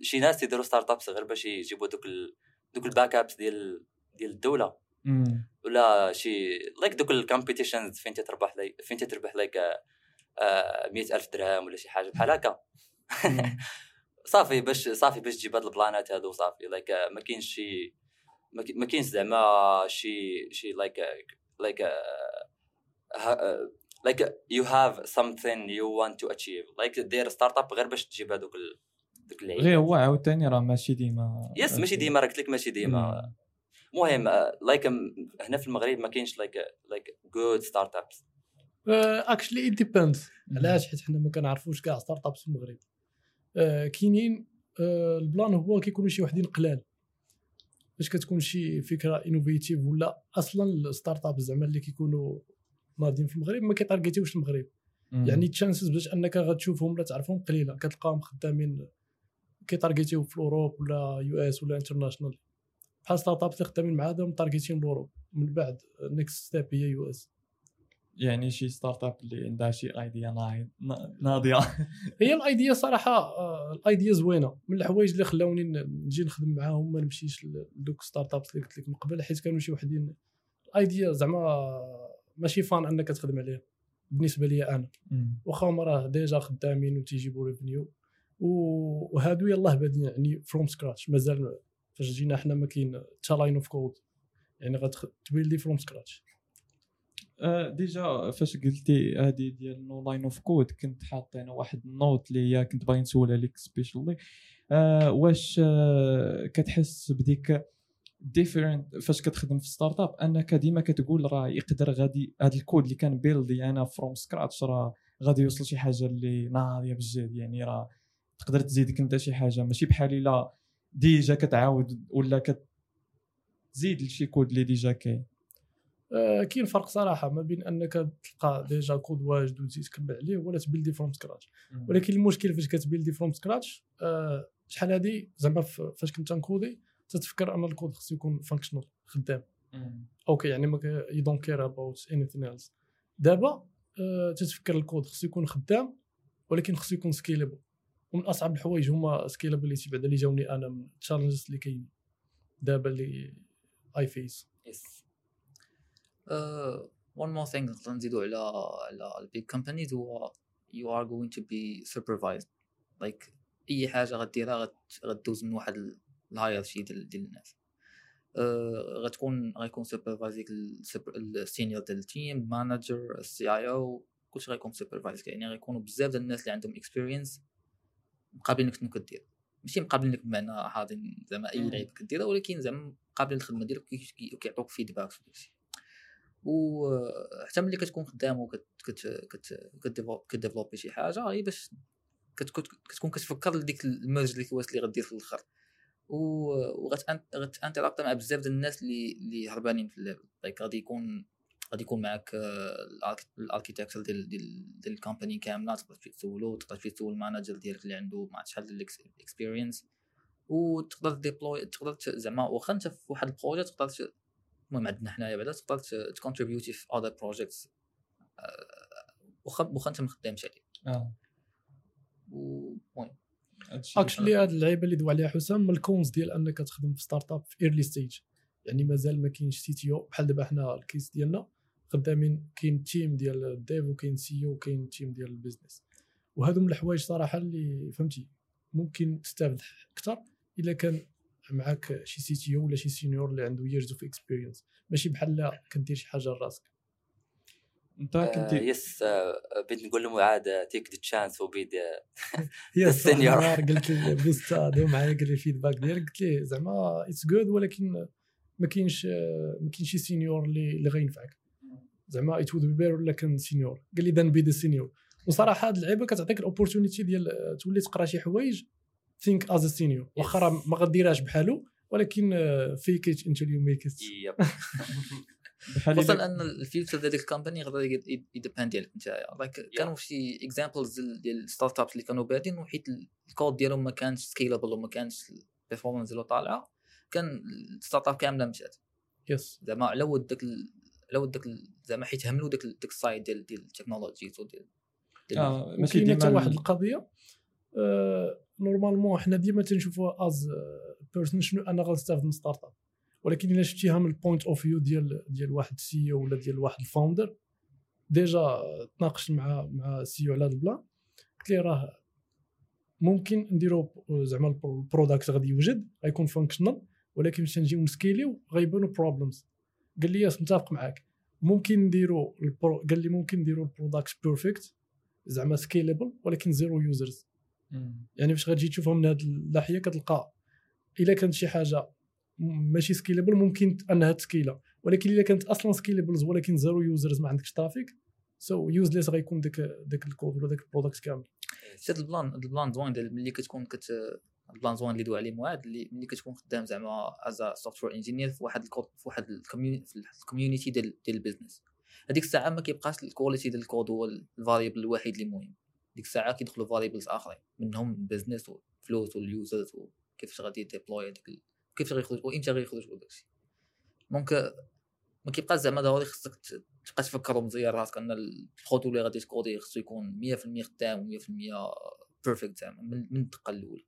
شي ناس تيديروا startups غير باش يجيبوا دوك ال... دوك ال backups ديال ديال الدولة. ولا شي like دوك ال competitions فين تربح like فين تربح like 100000 درهم ولا شي حاجة بحال هكا. صافي باش صافي باش تجيب هاد البلانات هادو صافي. like ما كاينش شي ما كاين- ما كاينش زعما شي شي like like like you have something you want to achieve. like دير startup غير باش تجيب هادوك ال... دوك العيب غير هو عاوتاني راه ماشي ديما. yes ماشي ديما راه قلت لك ماشي ديما. المهم like هنا في المغرب ما كاينش like like good startups actually it depends علاش؟ حيت حنا ما كنعرفوش كاع startups في المغرب. آه، كاينين آه، ال plan هو كيكونوا شي وحدين قلال. باش كتكون شي فكرة innovative ولا أصلا ال startup زعما اللي كيكونوا ناضين في المغرب ما كيتارجيتيوش المغرب. يعني chances باش أنك غتشوفهم ولا تعرفهم قليلة. كتلقاهم خدامين كيتارجيتيو في ال Europe ولا US ولا international بحال startup اللي خدامين مع هذا متارجيتين ال Europe. من بعد next step هي US يعني شي startup اللي عندها شي idea ناضية. هي ال idea صراحة آه، ال idea زوينة. من الحوايج اللي خلاوني نجي نخدم معاهم ما نمشيش لدوك startups اللي قلت لك من قبل حيت كانوا شي وحدين. ال idea زعما ماشي fun أنك تخدم عليها بالنسبة لي أنا. واخا هما راه déjà خدامين وتيجيبوا revenue وهادو يلاه بادين يعني from scratch مازال فاش جينا حنا ما كاين حتى line of code يعني غتبيلدي from scratch déjà فاش قلتي هذه ديال no line of code كنت حاط أنا واحد ال note اللي هي كنت باغي نسول عليك specially آه واش آه كتحس بديك different فاش كتخدم في startup أنك ديما كتقول راه يقدر غادي هذا الكود اللي كان بيلدي أنا from scratch راه غادي يوصل شي حاجة اللي ناضية بجد يعني راه تقدر تزيدك أنت شي حاجة. ماشي بحال إلا déjà كتعاود ولا كتزيد لشي كود اللي déjà كاين. آه، كاين فرق صراحة ما بين أنك تلقى déjà code واجد وتزيد تكمل عليه ولا تبيلدي from scratch ولكن المشكل فاش كتبيلدي from scratch آه، شحال هادي؟ زعما فاش كنت نكودي تتفكر أن الكود خصو يكون functional خدام. okay يعني ما don't care about anything else دابا آه، تتفكر الكود خصو يكون خدام ولكن خصو يكون scalable ومن أصعب الحوايج هما scalability بعدا اللي جاوني أنا من ال challenges اللي كاينين. دابا اللي I face yes one more thing نقدر نزيدو على على ال big companies هو you are going to be supervised like أي حاجة غديرها غدوز من واحد ال hierarchy ديال ديال الناس. آه، غتكون غيكون supervised ال senior ديال ال team manager ال CEO كلشي غيكون supervised يعني غيكونوا بزاف ديال الناس اللي عندهم experience مقابلينك شنو كدير ماشي مقابلينك بمعنى حاضرين زعما أي مم. لعيبه كديرها ولكن زعما مقابل الخدمة ديالك وكي- كي- وكيعطوك feedback في داكشي وحتى ملي كتكون خدام وكت كت كت ك develop- كديفلوبي شي حاجة هي باش كتكون كتفكر لديك ال merge اللي كواس اللي غدير في الأخر. وغتانتراكت مع بزاف ديال الناس اللي اللي هربانين في ال level like غادي يكون غادي يكون معاك ال architecture ديال ديال ديال ال company كاملة تقدر تمشي تسولو تقدر تمشي تسول ال manager ديالك اللي عنده عرفت شحال ديال ال experience. وتقدر deploy تقدر زعما واخا انت في واحد ال projet تقدر المهم عندنا حنايا بعدا تقدر تكونتريبيوتي في other projects واخا واخا انت ما خدامش عليه آه. المهم هادشي actually هاد اللعيبة اللي دوا عليها حسام من ال cons ديال أنك تخدم في startup في early stage يعني مازال ما كاينش CTO بحال دابا حنا ال case ديالنا خدامين كاين team ديال ال dev وكاين CEO وكاين team ديال ال business وهادو من الحوايج صراحة اللي فهمتي ممكن تستافد أكثر إلا كان معاك شي CTO ولا شي senior اللي عنده years of experience ماشي بحال لا كدير شي حاجة لراسك. أنت آه، كنتي يس آه، بغيت نقول لمعاد تيك ذا تشانس وبيد السينيور. النهار قلت لي بوستا داو معايا قال لي الفيدباك ديالك. قلت ليه زعما اتس جود ولكن ما كاينش ما كاينش شي سينيور اللي اللي غينفعك. زعما ات وود بي بير ولا كان سينيور قال لي دان بي ذا سينيور وصراحة هاد اللعيبة كتعطيك الاوبورتونيتي ديال آه، تولي تقرا شي حوايج ثينك از سينيور واخا ما غديرهاش بحالو ولكن fake it until you make it بحال خصوصا أن ال future ديال ديك ال company يقدر ي depend ديالك انت like كانوا شي examples ديال ال startups اللي كانوا بادين وحيت الكود ديالهم ما كانش scalable وما كانش ال performance ديالو طالعه كان ال startup كاملة مشات. yes زعما على ود داك على ود داك زعما حيت هملوا داك داك ال side ديال ديال ال technology وديال ديال آه ماشي ديما واحد ال- القضية آه normalement حنا ديما تنشوفوها as a person شنو أنا غنستافد من startup ولكن إلا شفتيها من ال point of view ديال ديال واحد CEO ولا ديال واحد ال founder déjà تناقشت مع مع ال CEO على هذا ال plan قلت ليه راه ممكن نديرو زعما ال product غادي يوجد غيكون functional ولكن باش نجيو ن scale يو غيبانو problems قال لي متفق معاك. ممكن نديرو ال pro... قال لي ممكن نديرو ال product perfect زعما scalable ولكن zero users. يعني فاش غتجي تشوفها من هذه الناحيه كتلقى إلا كانت شي حاجة ماشي scalable ممكن أنها ت scale ا ولكن إلا كانت أصلا scalable ولكن zero users ما عندكش traffic so useless غيكون داك داك الكود ولا داك ال product كامل. هاد ال plan ال plan زوين ديال ملي كتكون كت ال plan زوين اللي دوا عليه معاد اللي ملي كتكون خدام زعما as software engineer في واحد الكود في واحد ال community ديال ديال ال business هذيك الساعة ما كيبقاش ال quality ديال الكود هو ال variable الوحيد اللي مهم. ديك الساعة كيدخلوا variables آخرين منهم ال business الفلوس وال users وكيفاش غادي deploy هذيك ال- كيفاش غيخرج وإمتى غيخرج وداكشي donc ما كيبقاش زعما ضروري خصك تبقى تفكر مزيان راسك إن الخطوة اللي غادي تكودي خصو يكون 100% خدام و 100% perfect زعما من من الدقة الأولى.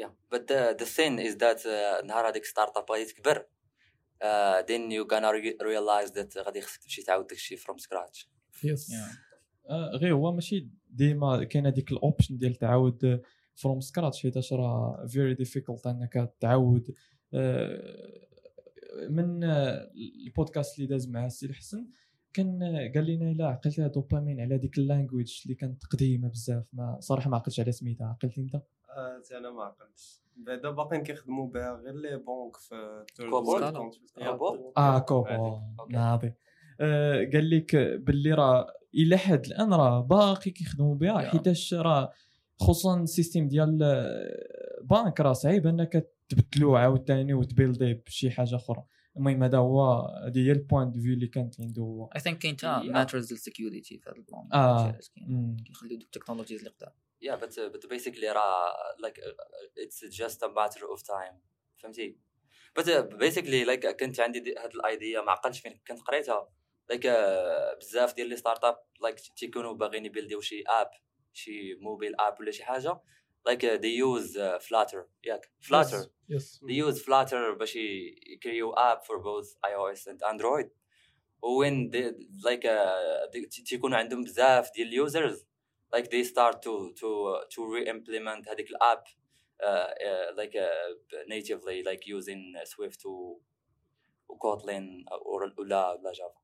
Yeah, but the, the thing is that uh, نهار هذيك startup غادي تكبر uh, then you gonna re- realize that غادي خصك تمشي تعاود داكشي from scratch. yes آه، غير هو ماشي ديما كاين هذيك ال option ديال تعاود from scratch حيتاش راه very difficult انك تعاود آه، من آه، البودكاست اللي داز مع السي الحسن. كان آه، قال لنا إلا عقلت دوبامين على ديك ال language اللي كانت قديمة بزاف. ما صراحة ما عقلتش على سميتها. عقلت أنت؟ آه، أنا ما عقلتش. بعدا باقيين كيخدموا بها غير les banques في COBOL؟ COBOL؟ آه COBOL okay. ناضي. قال لك باللي راه إلى حد الآن راه باقي كيخدموا بها yeah. حيتاش راه خصوصا ال système ديال آه، بانك راه صعيب أنك تبدلوه عاوتاني وت build ي بشي حاجة أخرى. المهم هذا هو هذه هي ال point de vue اللي كانت عنده. هو I think كاين. تا matters ال security في هذا البلان مم. كيخليو دوك ال technologies اللي قدام. Yeah but uh, but basically راه like uh, it's just a matter of time. فهمتي؟ But uh, basically like كنت عندي دي- هاد ال idea ما عقلتش فين. كنت قريتها. Like uh, بزاف ديال les startups like تيكونوا باغيين ي build يو شي app شي mobile app ولا شي حاجة like uh, they use uh, flutter ياك flutter yes they use Flutter باش ي- ي créer و app for both iOS and Android وين they, like uh, they- تي- تيكونوا عندهم بزاف ديال اليوزرز like they start to to to re-implement هذيك ال app uh, uh, like uh, natively like using Swift و و Kotlin ولا ولا Java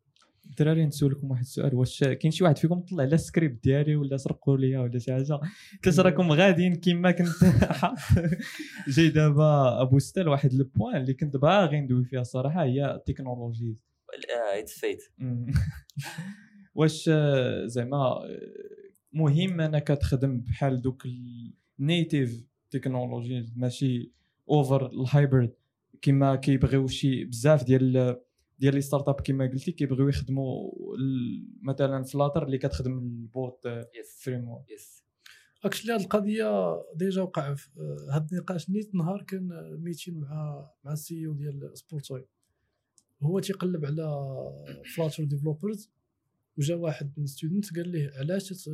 الدراري نسولكم واحد السؤال واش كاين شي واحد فيكم طلع على السكريبت ديالي ولا سرقوا ليا ولا شي حاجة؟ قلت راكم غاديين كيما كنت جاي دابا أبو ستال واحد ال point اللي كنت باغي ندوي فيها الصراحه هي ال technology itself. واش زعما مهم انك تخدم بحال دوك ال native technology ماشي over ال hybrid كما كيبغيو شي بزاف ديال ديال les startups كما قلتي كيبغيو يخدموا ال- مثلا Flutter اللي كتخدم ال both platform yes actually هاد القضية déjà وقع في آه، هاد النقاش. نيت نهار كان meeting مع مع ال CEO ديال سبورتوي هو تيقلب على Flutter developers وجا واحد من student قال ليه علاش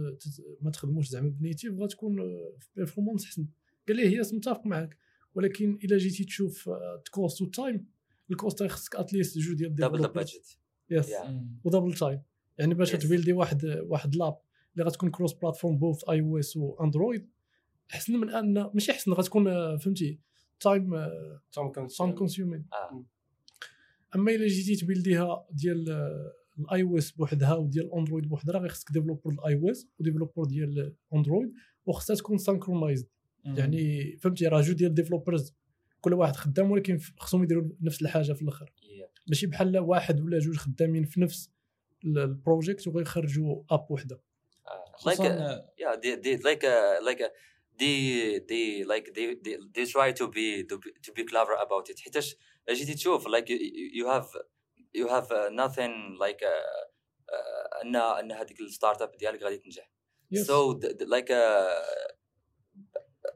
ما تخدموش زعما ب native غتكون آه، في performance احسن قال ليه yes متفق معاك. ولكن إلا جيتي تشوف آه، ال cost وال time ال cost خصك at least جوج ديال double the developers. budget yes. و double time يعني باش. ت build ي واحد واحد l'app اللي غتكون cross platform both iOS و Android احسن من ان ماشي احسن غتكون آه، فهمتي time time consuming. أما إلا جيتي ت build يها ديال ال iOS بوحدها وديال ال Android بوحدها راه خصك developer ال iOS و developer ديال ال Android وخصها تكون synchronized يعني فهمتي راه جوج ديال developers كل واحد خدام ولكن خصهم يديروا نفس الحاجة في الآخر. Yeah. ماشي بحال واحد ولا جوج خدامين في نفس ال- ال project وغيخرجوا app وحدة. آه. like uh, آه، yeah they, they like uh, like uh, they they like they, they they try to be to be, to be clever about it. حيتاش جيتي تشوف like you, you have you have uh, nothing like uh, uh, ان أن هذيك الستارت اب ديالك غادي تنجح. Th- like uh,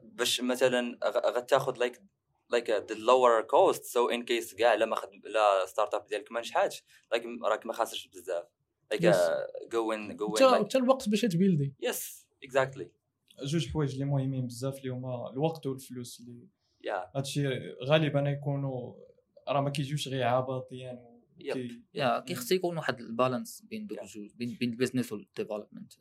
باش مثلا غتاخذ like like uh, the lower cost. So in case كاع لا ما خدم لا ستارت اب ديالك ما نجحاتش like راك ما خاسرش بزاف. Uh, going going حتى الوقت باش ت build ي. Yes exactly. جوج حوايج اللي مهمين بزاف اللي هما الوقت والفلوس اللي yeah. هادشي غالبا يكونوا راه ما كيجيوش غير عباطيا yeah كيخص يكون واحد ال balance بين دوك. الجوج بين بين ال business وال development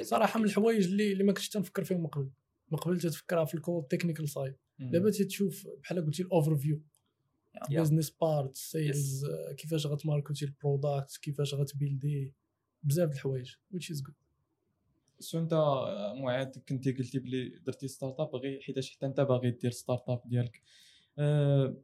صراحة من الحوايج اللي اللي ما كنتش تنفكر فيهم من قبل. من قبل تتفكرها في ال code technical side. دابا تشوف بحال قلتي ال overview. business part sales كيفاش غتماركتي ال product كيفاش غتبيلدي بزاف د الحوايج which is good. so انت آه، معاد كنتي قلتي بلي درتي start-up غير حيتاش حتى انت باغي دير start-up ديالك. آه،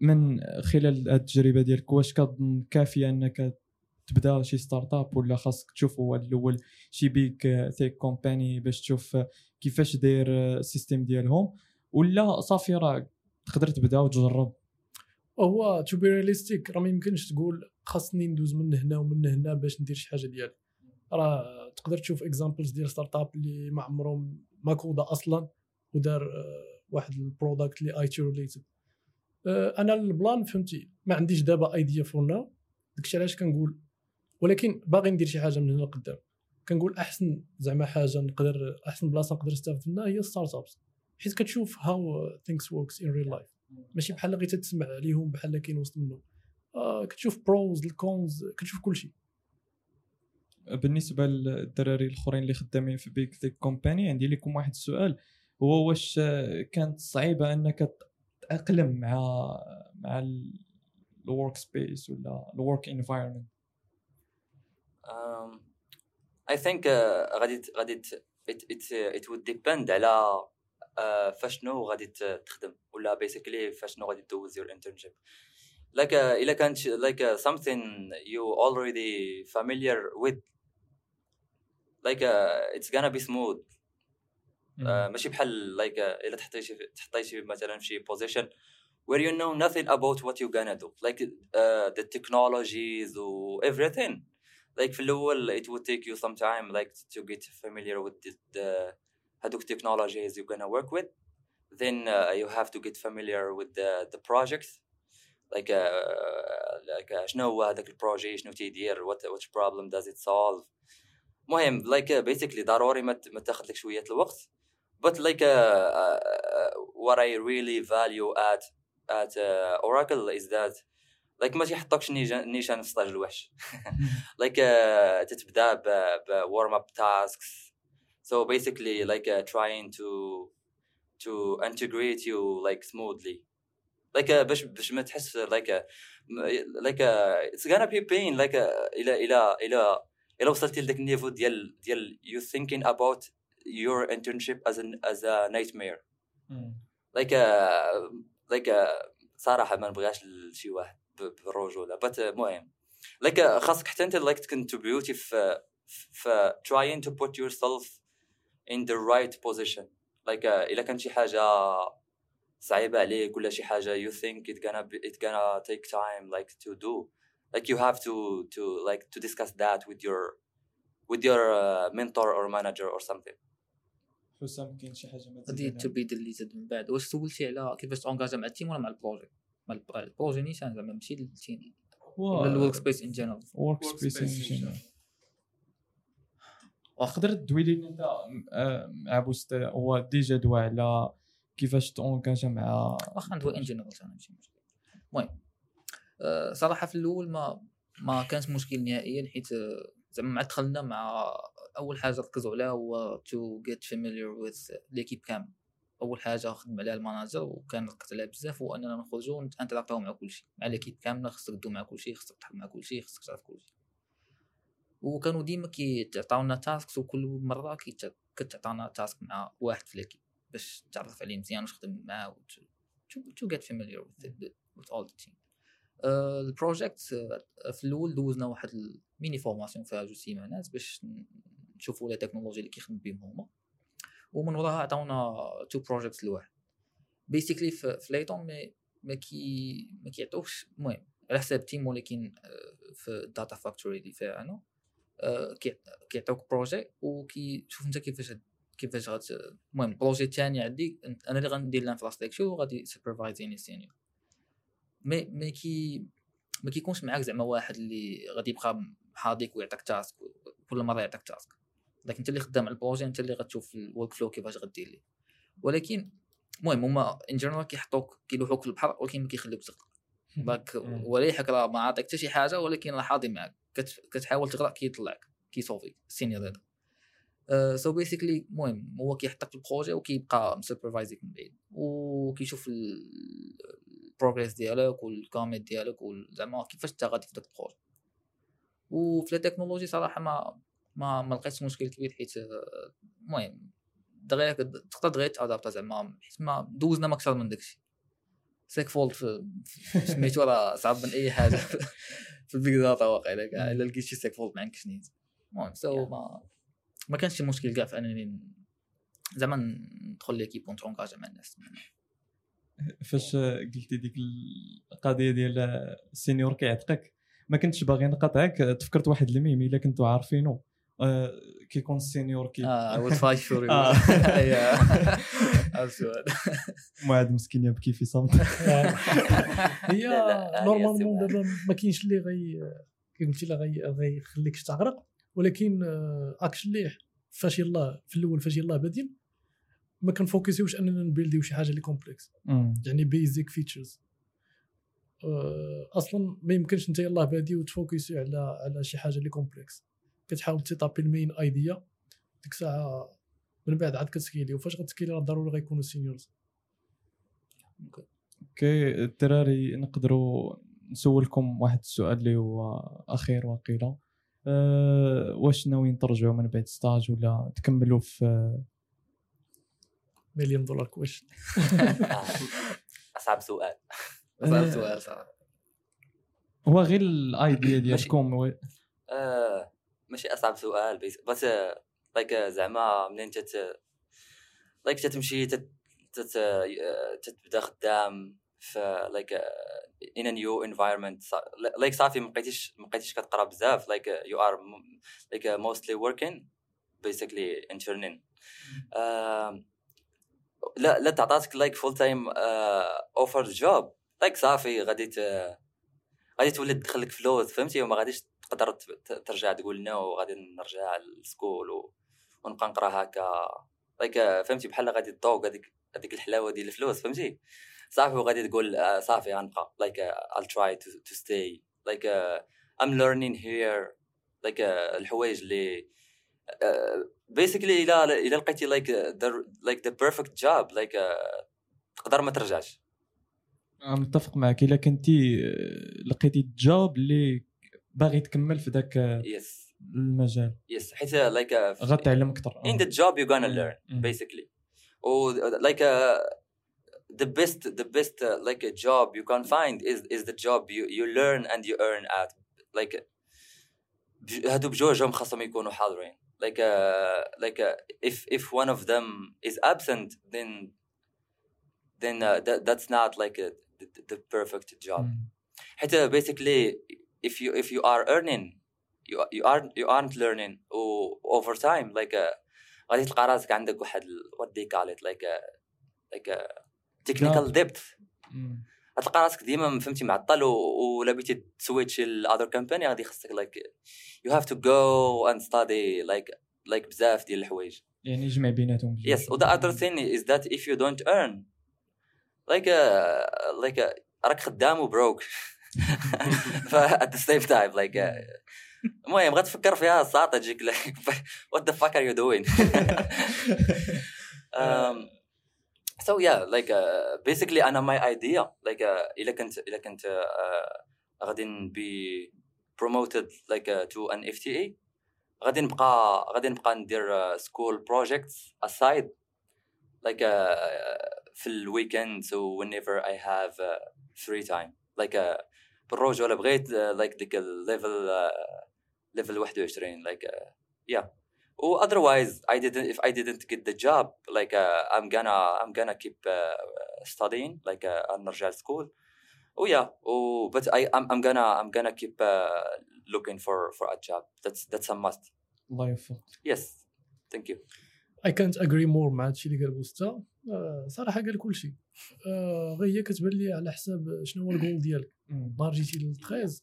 من خلال هاد التجربة ديالك واش كظن كافيه انك تبدا شي start-up ولا خاصك تشوف هو الأول شي big tech company باش تشوف آه، كيفاش داير ال system ديالهم؟ ولا صافي راه تقدر تبدا وتجرب؟ وهو to be realistic راه ما يمكنش تقول خاصني ندوز من هنا ومن هنا باش ندير شي حاجة ديالي. راه تقدر تشوف examples ديال start-up اللي ما عمرهم ما كودا أصلا ودار آه، واحد ال product اللي IT related أنا ال plan فهمتي ما عنديش دابا idea for now داكشي علاش كنقول ولكن باغي ندير شي حاجة من هنا لقدام. كنقول أحسن زعما حاجة نقدر أحسن بلاصة نقدر نستافد منها هي start-ups حيت كتشوف how things works in real life ماشي بحال غير تتسمع عليهم بحال كاين وسط منهم. آه كتشوف pros ال cons كتشوف كلشي. بالنسبة للدراري الأخرين اللي خدامين في big tech company عندي لكم واحد السؤال. هو واش كانت صعيبة أنك تاقلم مع مع ال work space ولا ال work environment I think uh, غادي غادي ت- it it it would depend على فاشنو غادي ت- تخدم ولا basically فاشنو غادي دوز your internship like uh, الا كانت like uh, something you already familiar with like uh, it's gonna be smooth uh, ماشي بحال like uh, الا تحطيتي في- تحطيتي مثلا في شي position where you know nothing about what you're gonna do like uh, the technologies و everything like في الاول it would take you some time like to get familiar with the, the هذوك technologies you're gonna work with then uh, you have to get familiar with the, the project like uh, like uh, شنو هو هذاك البروجي شنو تيدير what which problem does it solve مهم like uh, basically ضروري ما ت- ما تاخذ لك شويه الوقت but like uh, uh, what I really value at at uh, Oracle is that like ما تيحطكش نيشان نيشان في ستاج الوحش like uh, تتبدا ب, ب warm up tasks so basically like uh, trying to to integrate you like smoothly like uh, باش باش ما تحس like uh, م- like uh, it's gonna be pain like uh, الى الى الى الى وصلتي لذاك النيفو ديال ديال you thinking about your internship as a as a nightmare like uh, like uh, صراحه ما نبغيهاش لشي واحد ب- بالرجوله بس المهم like uh, خاصك حتى انت like contribute في في trying to put yourself in the right position. Like uh, الا كان شي حاجة صعيبة عليك ولا شي حاجة you think it gonna be, it gonna take time like to do like you have to to like to discuss that with your with your uh, mentor or manager or something. حسام كاين شي حاجة ما غادي تزيدها؟ تبي اللي زاد من بعد. واش سولتي على كيفاش تونجاجا مع التيم ولا مع البروجي؟ مع الب- البروجي نيشان زعما ماشي التيم ولا الورك سبيس ان جنرال ورك Workspace سبيس in واخا تقدر تدوي لي أنت آه، مع بوست هو ديجا دوا على كيفاش تونكاجا مع واخا ندوي ان جنرال أنا ماشي مشكل. المهم آه، صراحة في الأول ما ما كانش مشكل نهائيا حيت آه، زعما مع دخلنا مع أول حاجة ركزوا عليها هو to get familiar with l'équipe كامل. أول حاجة خدم عليها ال manager وكان ركز عليها بزاف هو اننا نخرجوا نتراكتاو مع كلشي مع l'équipe كامله خصك تدو مع كلشي خصك تحط مع كلشي خصك تعرف كلشي وكانوا ديما كيعطاونا tasks وكل مرة كتعطانا task مع واحد في l'équipe باش تعرف عليه مزيان وتخدم معاه to, to get familiar with, it, with all the. آه، ال project آه، في الأول دوزنا واحد ال mini formation فيها جوج سيمانات باش نشوفوا la technologie اللي كيخدم بهم هما. ومن وراها عطاونا two projects لواحد. basically في ليتون ما ما كي ما كيعطوكش المهم على حساب team ولكن آه، في ال data factory اللي فيها أنا. آه، كي- كيعطوك projet وكيشوف انت كيفاش كيفاش غات المهم ال projet الثاني عندي أنا اللي غندير ال infrastructure وغادي سوبرفايزيني ال senior مي مي كي ما كيكونش معاك زعما واحد اللي غادي يبقى حاضيك ويعطيك task كل مرة يعطيك task لكن أنت اللي خدام على ال projet أنت اللي غتشوف ال workflow كيفاش غدير ليه. ولكن المهم هما in general كيحطوك كيلوحوك في البحر ولكن ما كيخليوكش تغرق مم. وليحك راه ما عطيك حتى شي حاجة ولكن راه حاضي معاك. كتحاول تغرق كيطلعك كيصوفيك ال senior هذا. so basically المهم هو كيحطك في ال projet وكيبقى مسوبرفايزيك من بعيد. وكيشوف ال progress ديالك وال commit ديالك زعما كيفاش انت غادي في داك البروجي. وفي التكنولوجي صراحة ما ما ما لقيتش مشكل كبير حيت آه، المهم دغيا تقدر دغيا تادابتا زعما حيت ما دوزنا ما أكثر من داكشي. سيك في في- سميتو راه صعب من أي حاجة. في داتا واقيلا كاع الا لقيت شي سيك فولت ما عندكش نيت المهم سو ما ما كانش شي مشكل كاع في أنني زعما ندخل ليكيب ونترونكاجا مع الناس. فاش قلتي ديك القضية ديال السينيور كيعتقك ما كنتش باغي نقاطعك تفكرت واحد الميم إلا كنتو عارفينه آه، كيكون السينيور كي آه فوري آه. أيوه عرفت هذا. معاد مسكين يبكي في صمت هي نورمالمون. دابا ما كاينش اللي غي كي قلتي لا غي غيخليك تغرق ولكن آه، اكش اللي فاش يلاه في الأول فاش يلاه بادين ما كنفوكسيوش أننا نبيلديو شي حاجة اللي complex. يعني basic features أصلا ما يمكنش انت يلاه بادي وتفوكسي على على شي حاجة اللي complex كتحاول تيطابي ال main idea ديك الساعة من بعد عاد كتسكيلي. وفاش غتسكيلي راه ضروري غيكونوا seniors okay الدراري نقدروا نسولكم واحد السؤال اللي هو أخير وقيله أه واش ناويين ترجعوا من بعد stage ولا تكملوا في million dollar question. أصعب سؤال. صعب سؤال صراحة. هو غير ال idea ديالكم ماشي أصعب سؤال. بس بس like زعما منين تت like تتمشي تت تت تتبدا خدام في like in a new environment. like صافي ما بقيتيش ما بقيتيش كتقرا بزاف. like you are m- like uh, mostly working basically interning. آم، الا الا تعطاتك like full-time offer job like صافي غادي غادي تولي تدخلك فلوس فهمتي؟ وما غاديش تقدر ترجع تقول no وغادي نرجع لل school. ونبقى نقرا هكا. like فهمتي؟ بحال غادي تذوق هذيك هذيك الحلاوة ديال الفلوس فهمتي؟ صافي وغادي تقول آه، صافي غنبقى like I'll try to, to stay. Like I'm learning here. Like الحوايج اللي basically إلى إلى لقيتي like the perfect job. Like uh, تقدر ما ترجعش. متفق معك. إلا كنتي آه، لقيتي جوب اللي باغي تكمل في ذاك آه، يس المجال يس حيت like uh, غتعلم أكثر you're gonna Mm, learn mm. basically or like uh, the best the best uh, like a job you can find is is the job you you learn and you earn at like هادو بجوج هم خاصهم يكونوا حاضرين like uh, like uh, if if one of them is absent then then uh, that, that's not like a, the, the perfect job. حتى uh, basically if you if you are earning you you aren't you aren't learning و over time like uh, غادي تلقى راسك عندك واحد ال- what they call it like a, like a technical depth مم. غتلقى راسك ديما فهمتي معطل و- ولا بغيتي تسويتش ل other company غادي خصك like you have to go and study like like بزاف ديال الحوايج يعني يجمع بيناتهم بجوج. yes و the other thing is that if you don't earn like uh, like uh, راك خدام وبروك ف at the same time like uh, المهم غتفكر فيها الساطه تجيك like what the fuck are you doing um, so yeah like uh, basically أنا my idea like uh, الا كنت الا كنت uh, غادي ن be promoted like uh, to an FTA غادي نبقى غادي نبقى ندير uh, school projects aside like uh, في ال weekend so whenever I have uh, free time like uh, بالروج ولا بغيت like ديك ال level level 21 like yeah و otherwise I didn't if I didn't get the job like I'm gonna I'm gonna keep studying like نرجع school و yeah و بس I'm gonna I'm gonna keep looking for for a job that's that's a must الله يوفقك. yes thank you اي كانت اجري مور مع هادشي اللي قال بوستا آه، صراحة قال كلشي آه، غير هي كتبان لي على حساب شنو هو الجول ديالك. نهار جيتي ل 13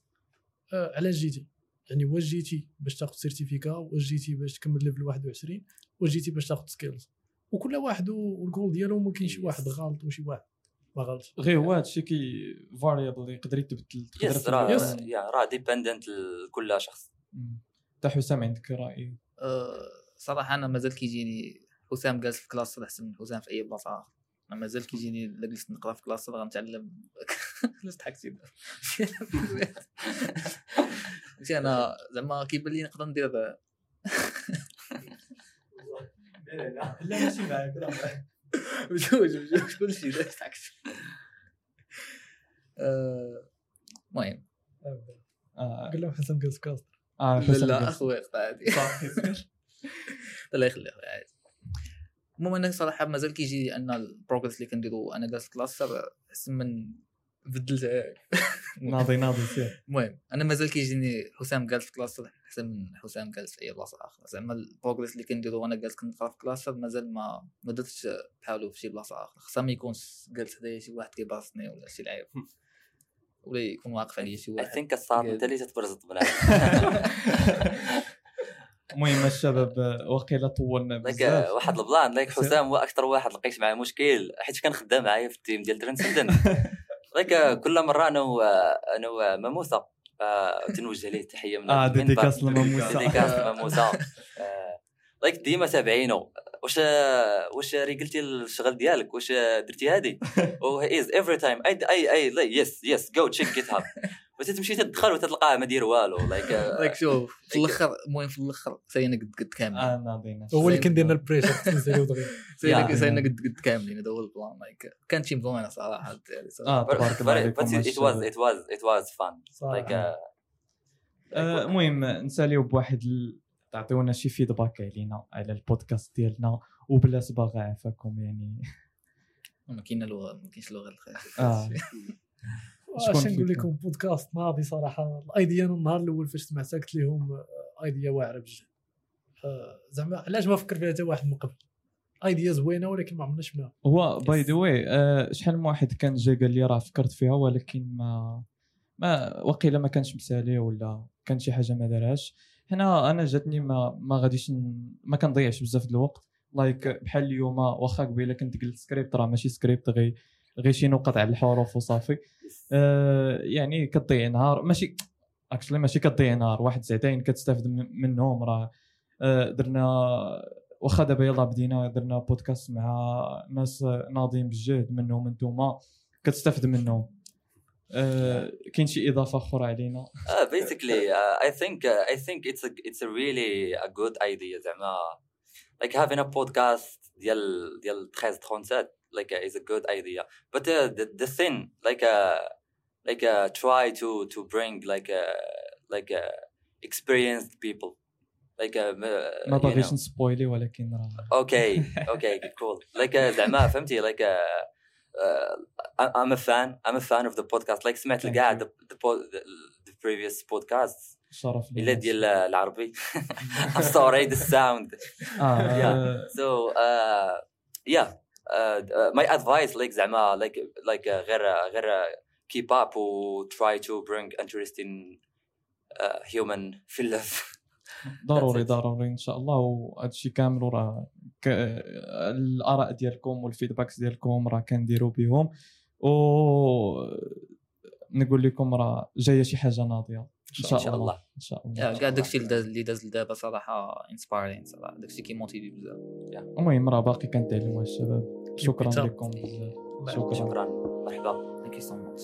آه، علاش جيتي؟ يعني واش جيتي باش تاخذ certificat؟ واش جيتي باش تكمل level 21 واش جيتي باش تاخذ skills وكل واحد والجول ديالو ممكن شي واحد غلط وشي واحد. ما غلطش. غير هو هادشي كي variable يقدر يتبدل تقدر yes راه راه dependent لكل شخص. تا حسام عندك رأي؟ أه، صراحة أنا مازال كيجيني حسام جالس في cluster احسن من حسام في أي بلاصة أخرى أنا مازال كيجيني الا جلست نقرأ في cluster غنتعلم علاش ضحكتي ماشي أنا زعما كيبان لي نقدر ندير لا ماشي معاك بجوج بجوج كلشي ضحكت أه، المهم. آه قال لهم حسن كاست آه، لا لا. اخويا قطعتي صافي. الله يخلي اخويا عادي المهم أنا صراحة مازال كيجي أن ال progress اللي كنديرو أنا جالس cluster احسن من بدلت ناضي ناضي سير. المهم أنا مازال كيجيني حسام جالس في cluster أحسن من حسام جالس في أي بلاصة أخرى زعما ال progress اللي كنديرو وأنا جالس كنقرا في cluster مازال ما ما درتش بحالو في شي بلاصة أخرى خصها ما يكون جالس هدايا شي واحد كيباصني ولا شي لعيب. ولا يكون واقف عليا شي اي واحد. ثينك الصعب أنت اللي تتبرزط بنادم المهم الشباب آه، وقيلا طولنا بزاف. واحد ال plan like حسام هو أكثر واحد لقيت معاه مشكل حيت كان خدام معايا في ال team ديال transcendence like كل مرة أنا و أنا وماموسة آه، تنوجه ليه التحيه من آه dédicace بعد. لماموسة. dédicace لماموسة. آه، like ديما تابعينه واش واش ريقلتي الشغل ديالك؟ واش درتي هادي؟ و as every time I I I yes yes go check GitHub بس تمشي تدخل وتلقاه ما داير والو like like شوف في الأخر المهم في الأخر ساينا قد قد كاملين ناضي ناضي. هو اللي كندير لنا ال pressure تنزل ودغيا ساينا قد قد كاملين هذا هو ال plan لايك كان شي مزوين صراحة الدراري صراحة. آه تبارك الله عليكم but it was الشباب. it was it was fun صراحة. like uh, آه، المهم نساليو بواحد. تعطيونا شي feedback علينا على البودكاست ديالنا وبلا سباغ عافاكم يعني ما كاين لغة ما كاينش لغة الخير آه شكون اش نقول؟ لكم بودكاست ناضي صراحة. ال idea النهار الأول فاش سمعتها قلت لهم آه، idea واعرة بجد. آه، زعما علاش ما فكر فيها حتى واحد من قبل؟ idea زوينة ولكن ما عمرنا شفناها هو by the way شحال من واحد كان جا قال لي راه فكرت فيها ولكن ما ما وقيلا ما كانش مسالي ولا كان شي حاجة ما دارهاش هنا أنا جاتني ما ما غاديش. ما كنضيعش بزاف د الوقت. like بحال اليوم واخا قبيلة كنت قلت سكريبت راه ماشي سكريبت غير غير شي نقط على الحروف وصافي. آه يعني كتضيع نهار ماشي اكشلي ماشي كتضيع نهار واحد ساعتين كتستافد من- منهم راه. آه درنا واخا دابا يلا بدينا درنا بودكاست مع ناس ناضيين بالجهد منهم انتوما كتستافد منهم. آه كاين شي إضافة أخرى علينا؟ basically I think uh, I think it's a it's a really a good idea. زعما like having a podcast ديال ديال 1337 like uh, is a good idea but uh, the the thing like uh, like uh, try to to bring like uh, like uh, experienced people like uh, ما you باغيش know. نسبويلي ولكن راه okay okay cool like uh, زعما فهمتي like uh, uh, I- I'm a fan I'm a fan of the podcast like سمعت Thank الكاع you. the, the, po- the, the previous podcasts شرف لي الا ديال العربي I'm sorry the sound اه so uh, yeah My advice like زعما like like uh, غير غير keep up و try to bring interesting uh, human في اللف ضروري. ضروري إن شاء الله وهذا الشيء كامل وراه. الآراء ديالكم وال feedbacks ديالكم راه كنديروا بهم و نقول لكم راه جاية شي حاجة ناضية إن شاء, إن شاء الله. إن شاء الله. كاع داكشي اللي داز اللي داز لدابا صراحة inspiring صراحة. داكشي كيموتيفي بزاف. المهم راه باقي كنتعلموا الشباب. شكرا. لكم بزاف. شكرا. شكرا. مرحبا. thank you so much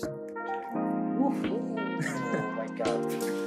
oh my god.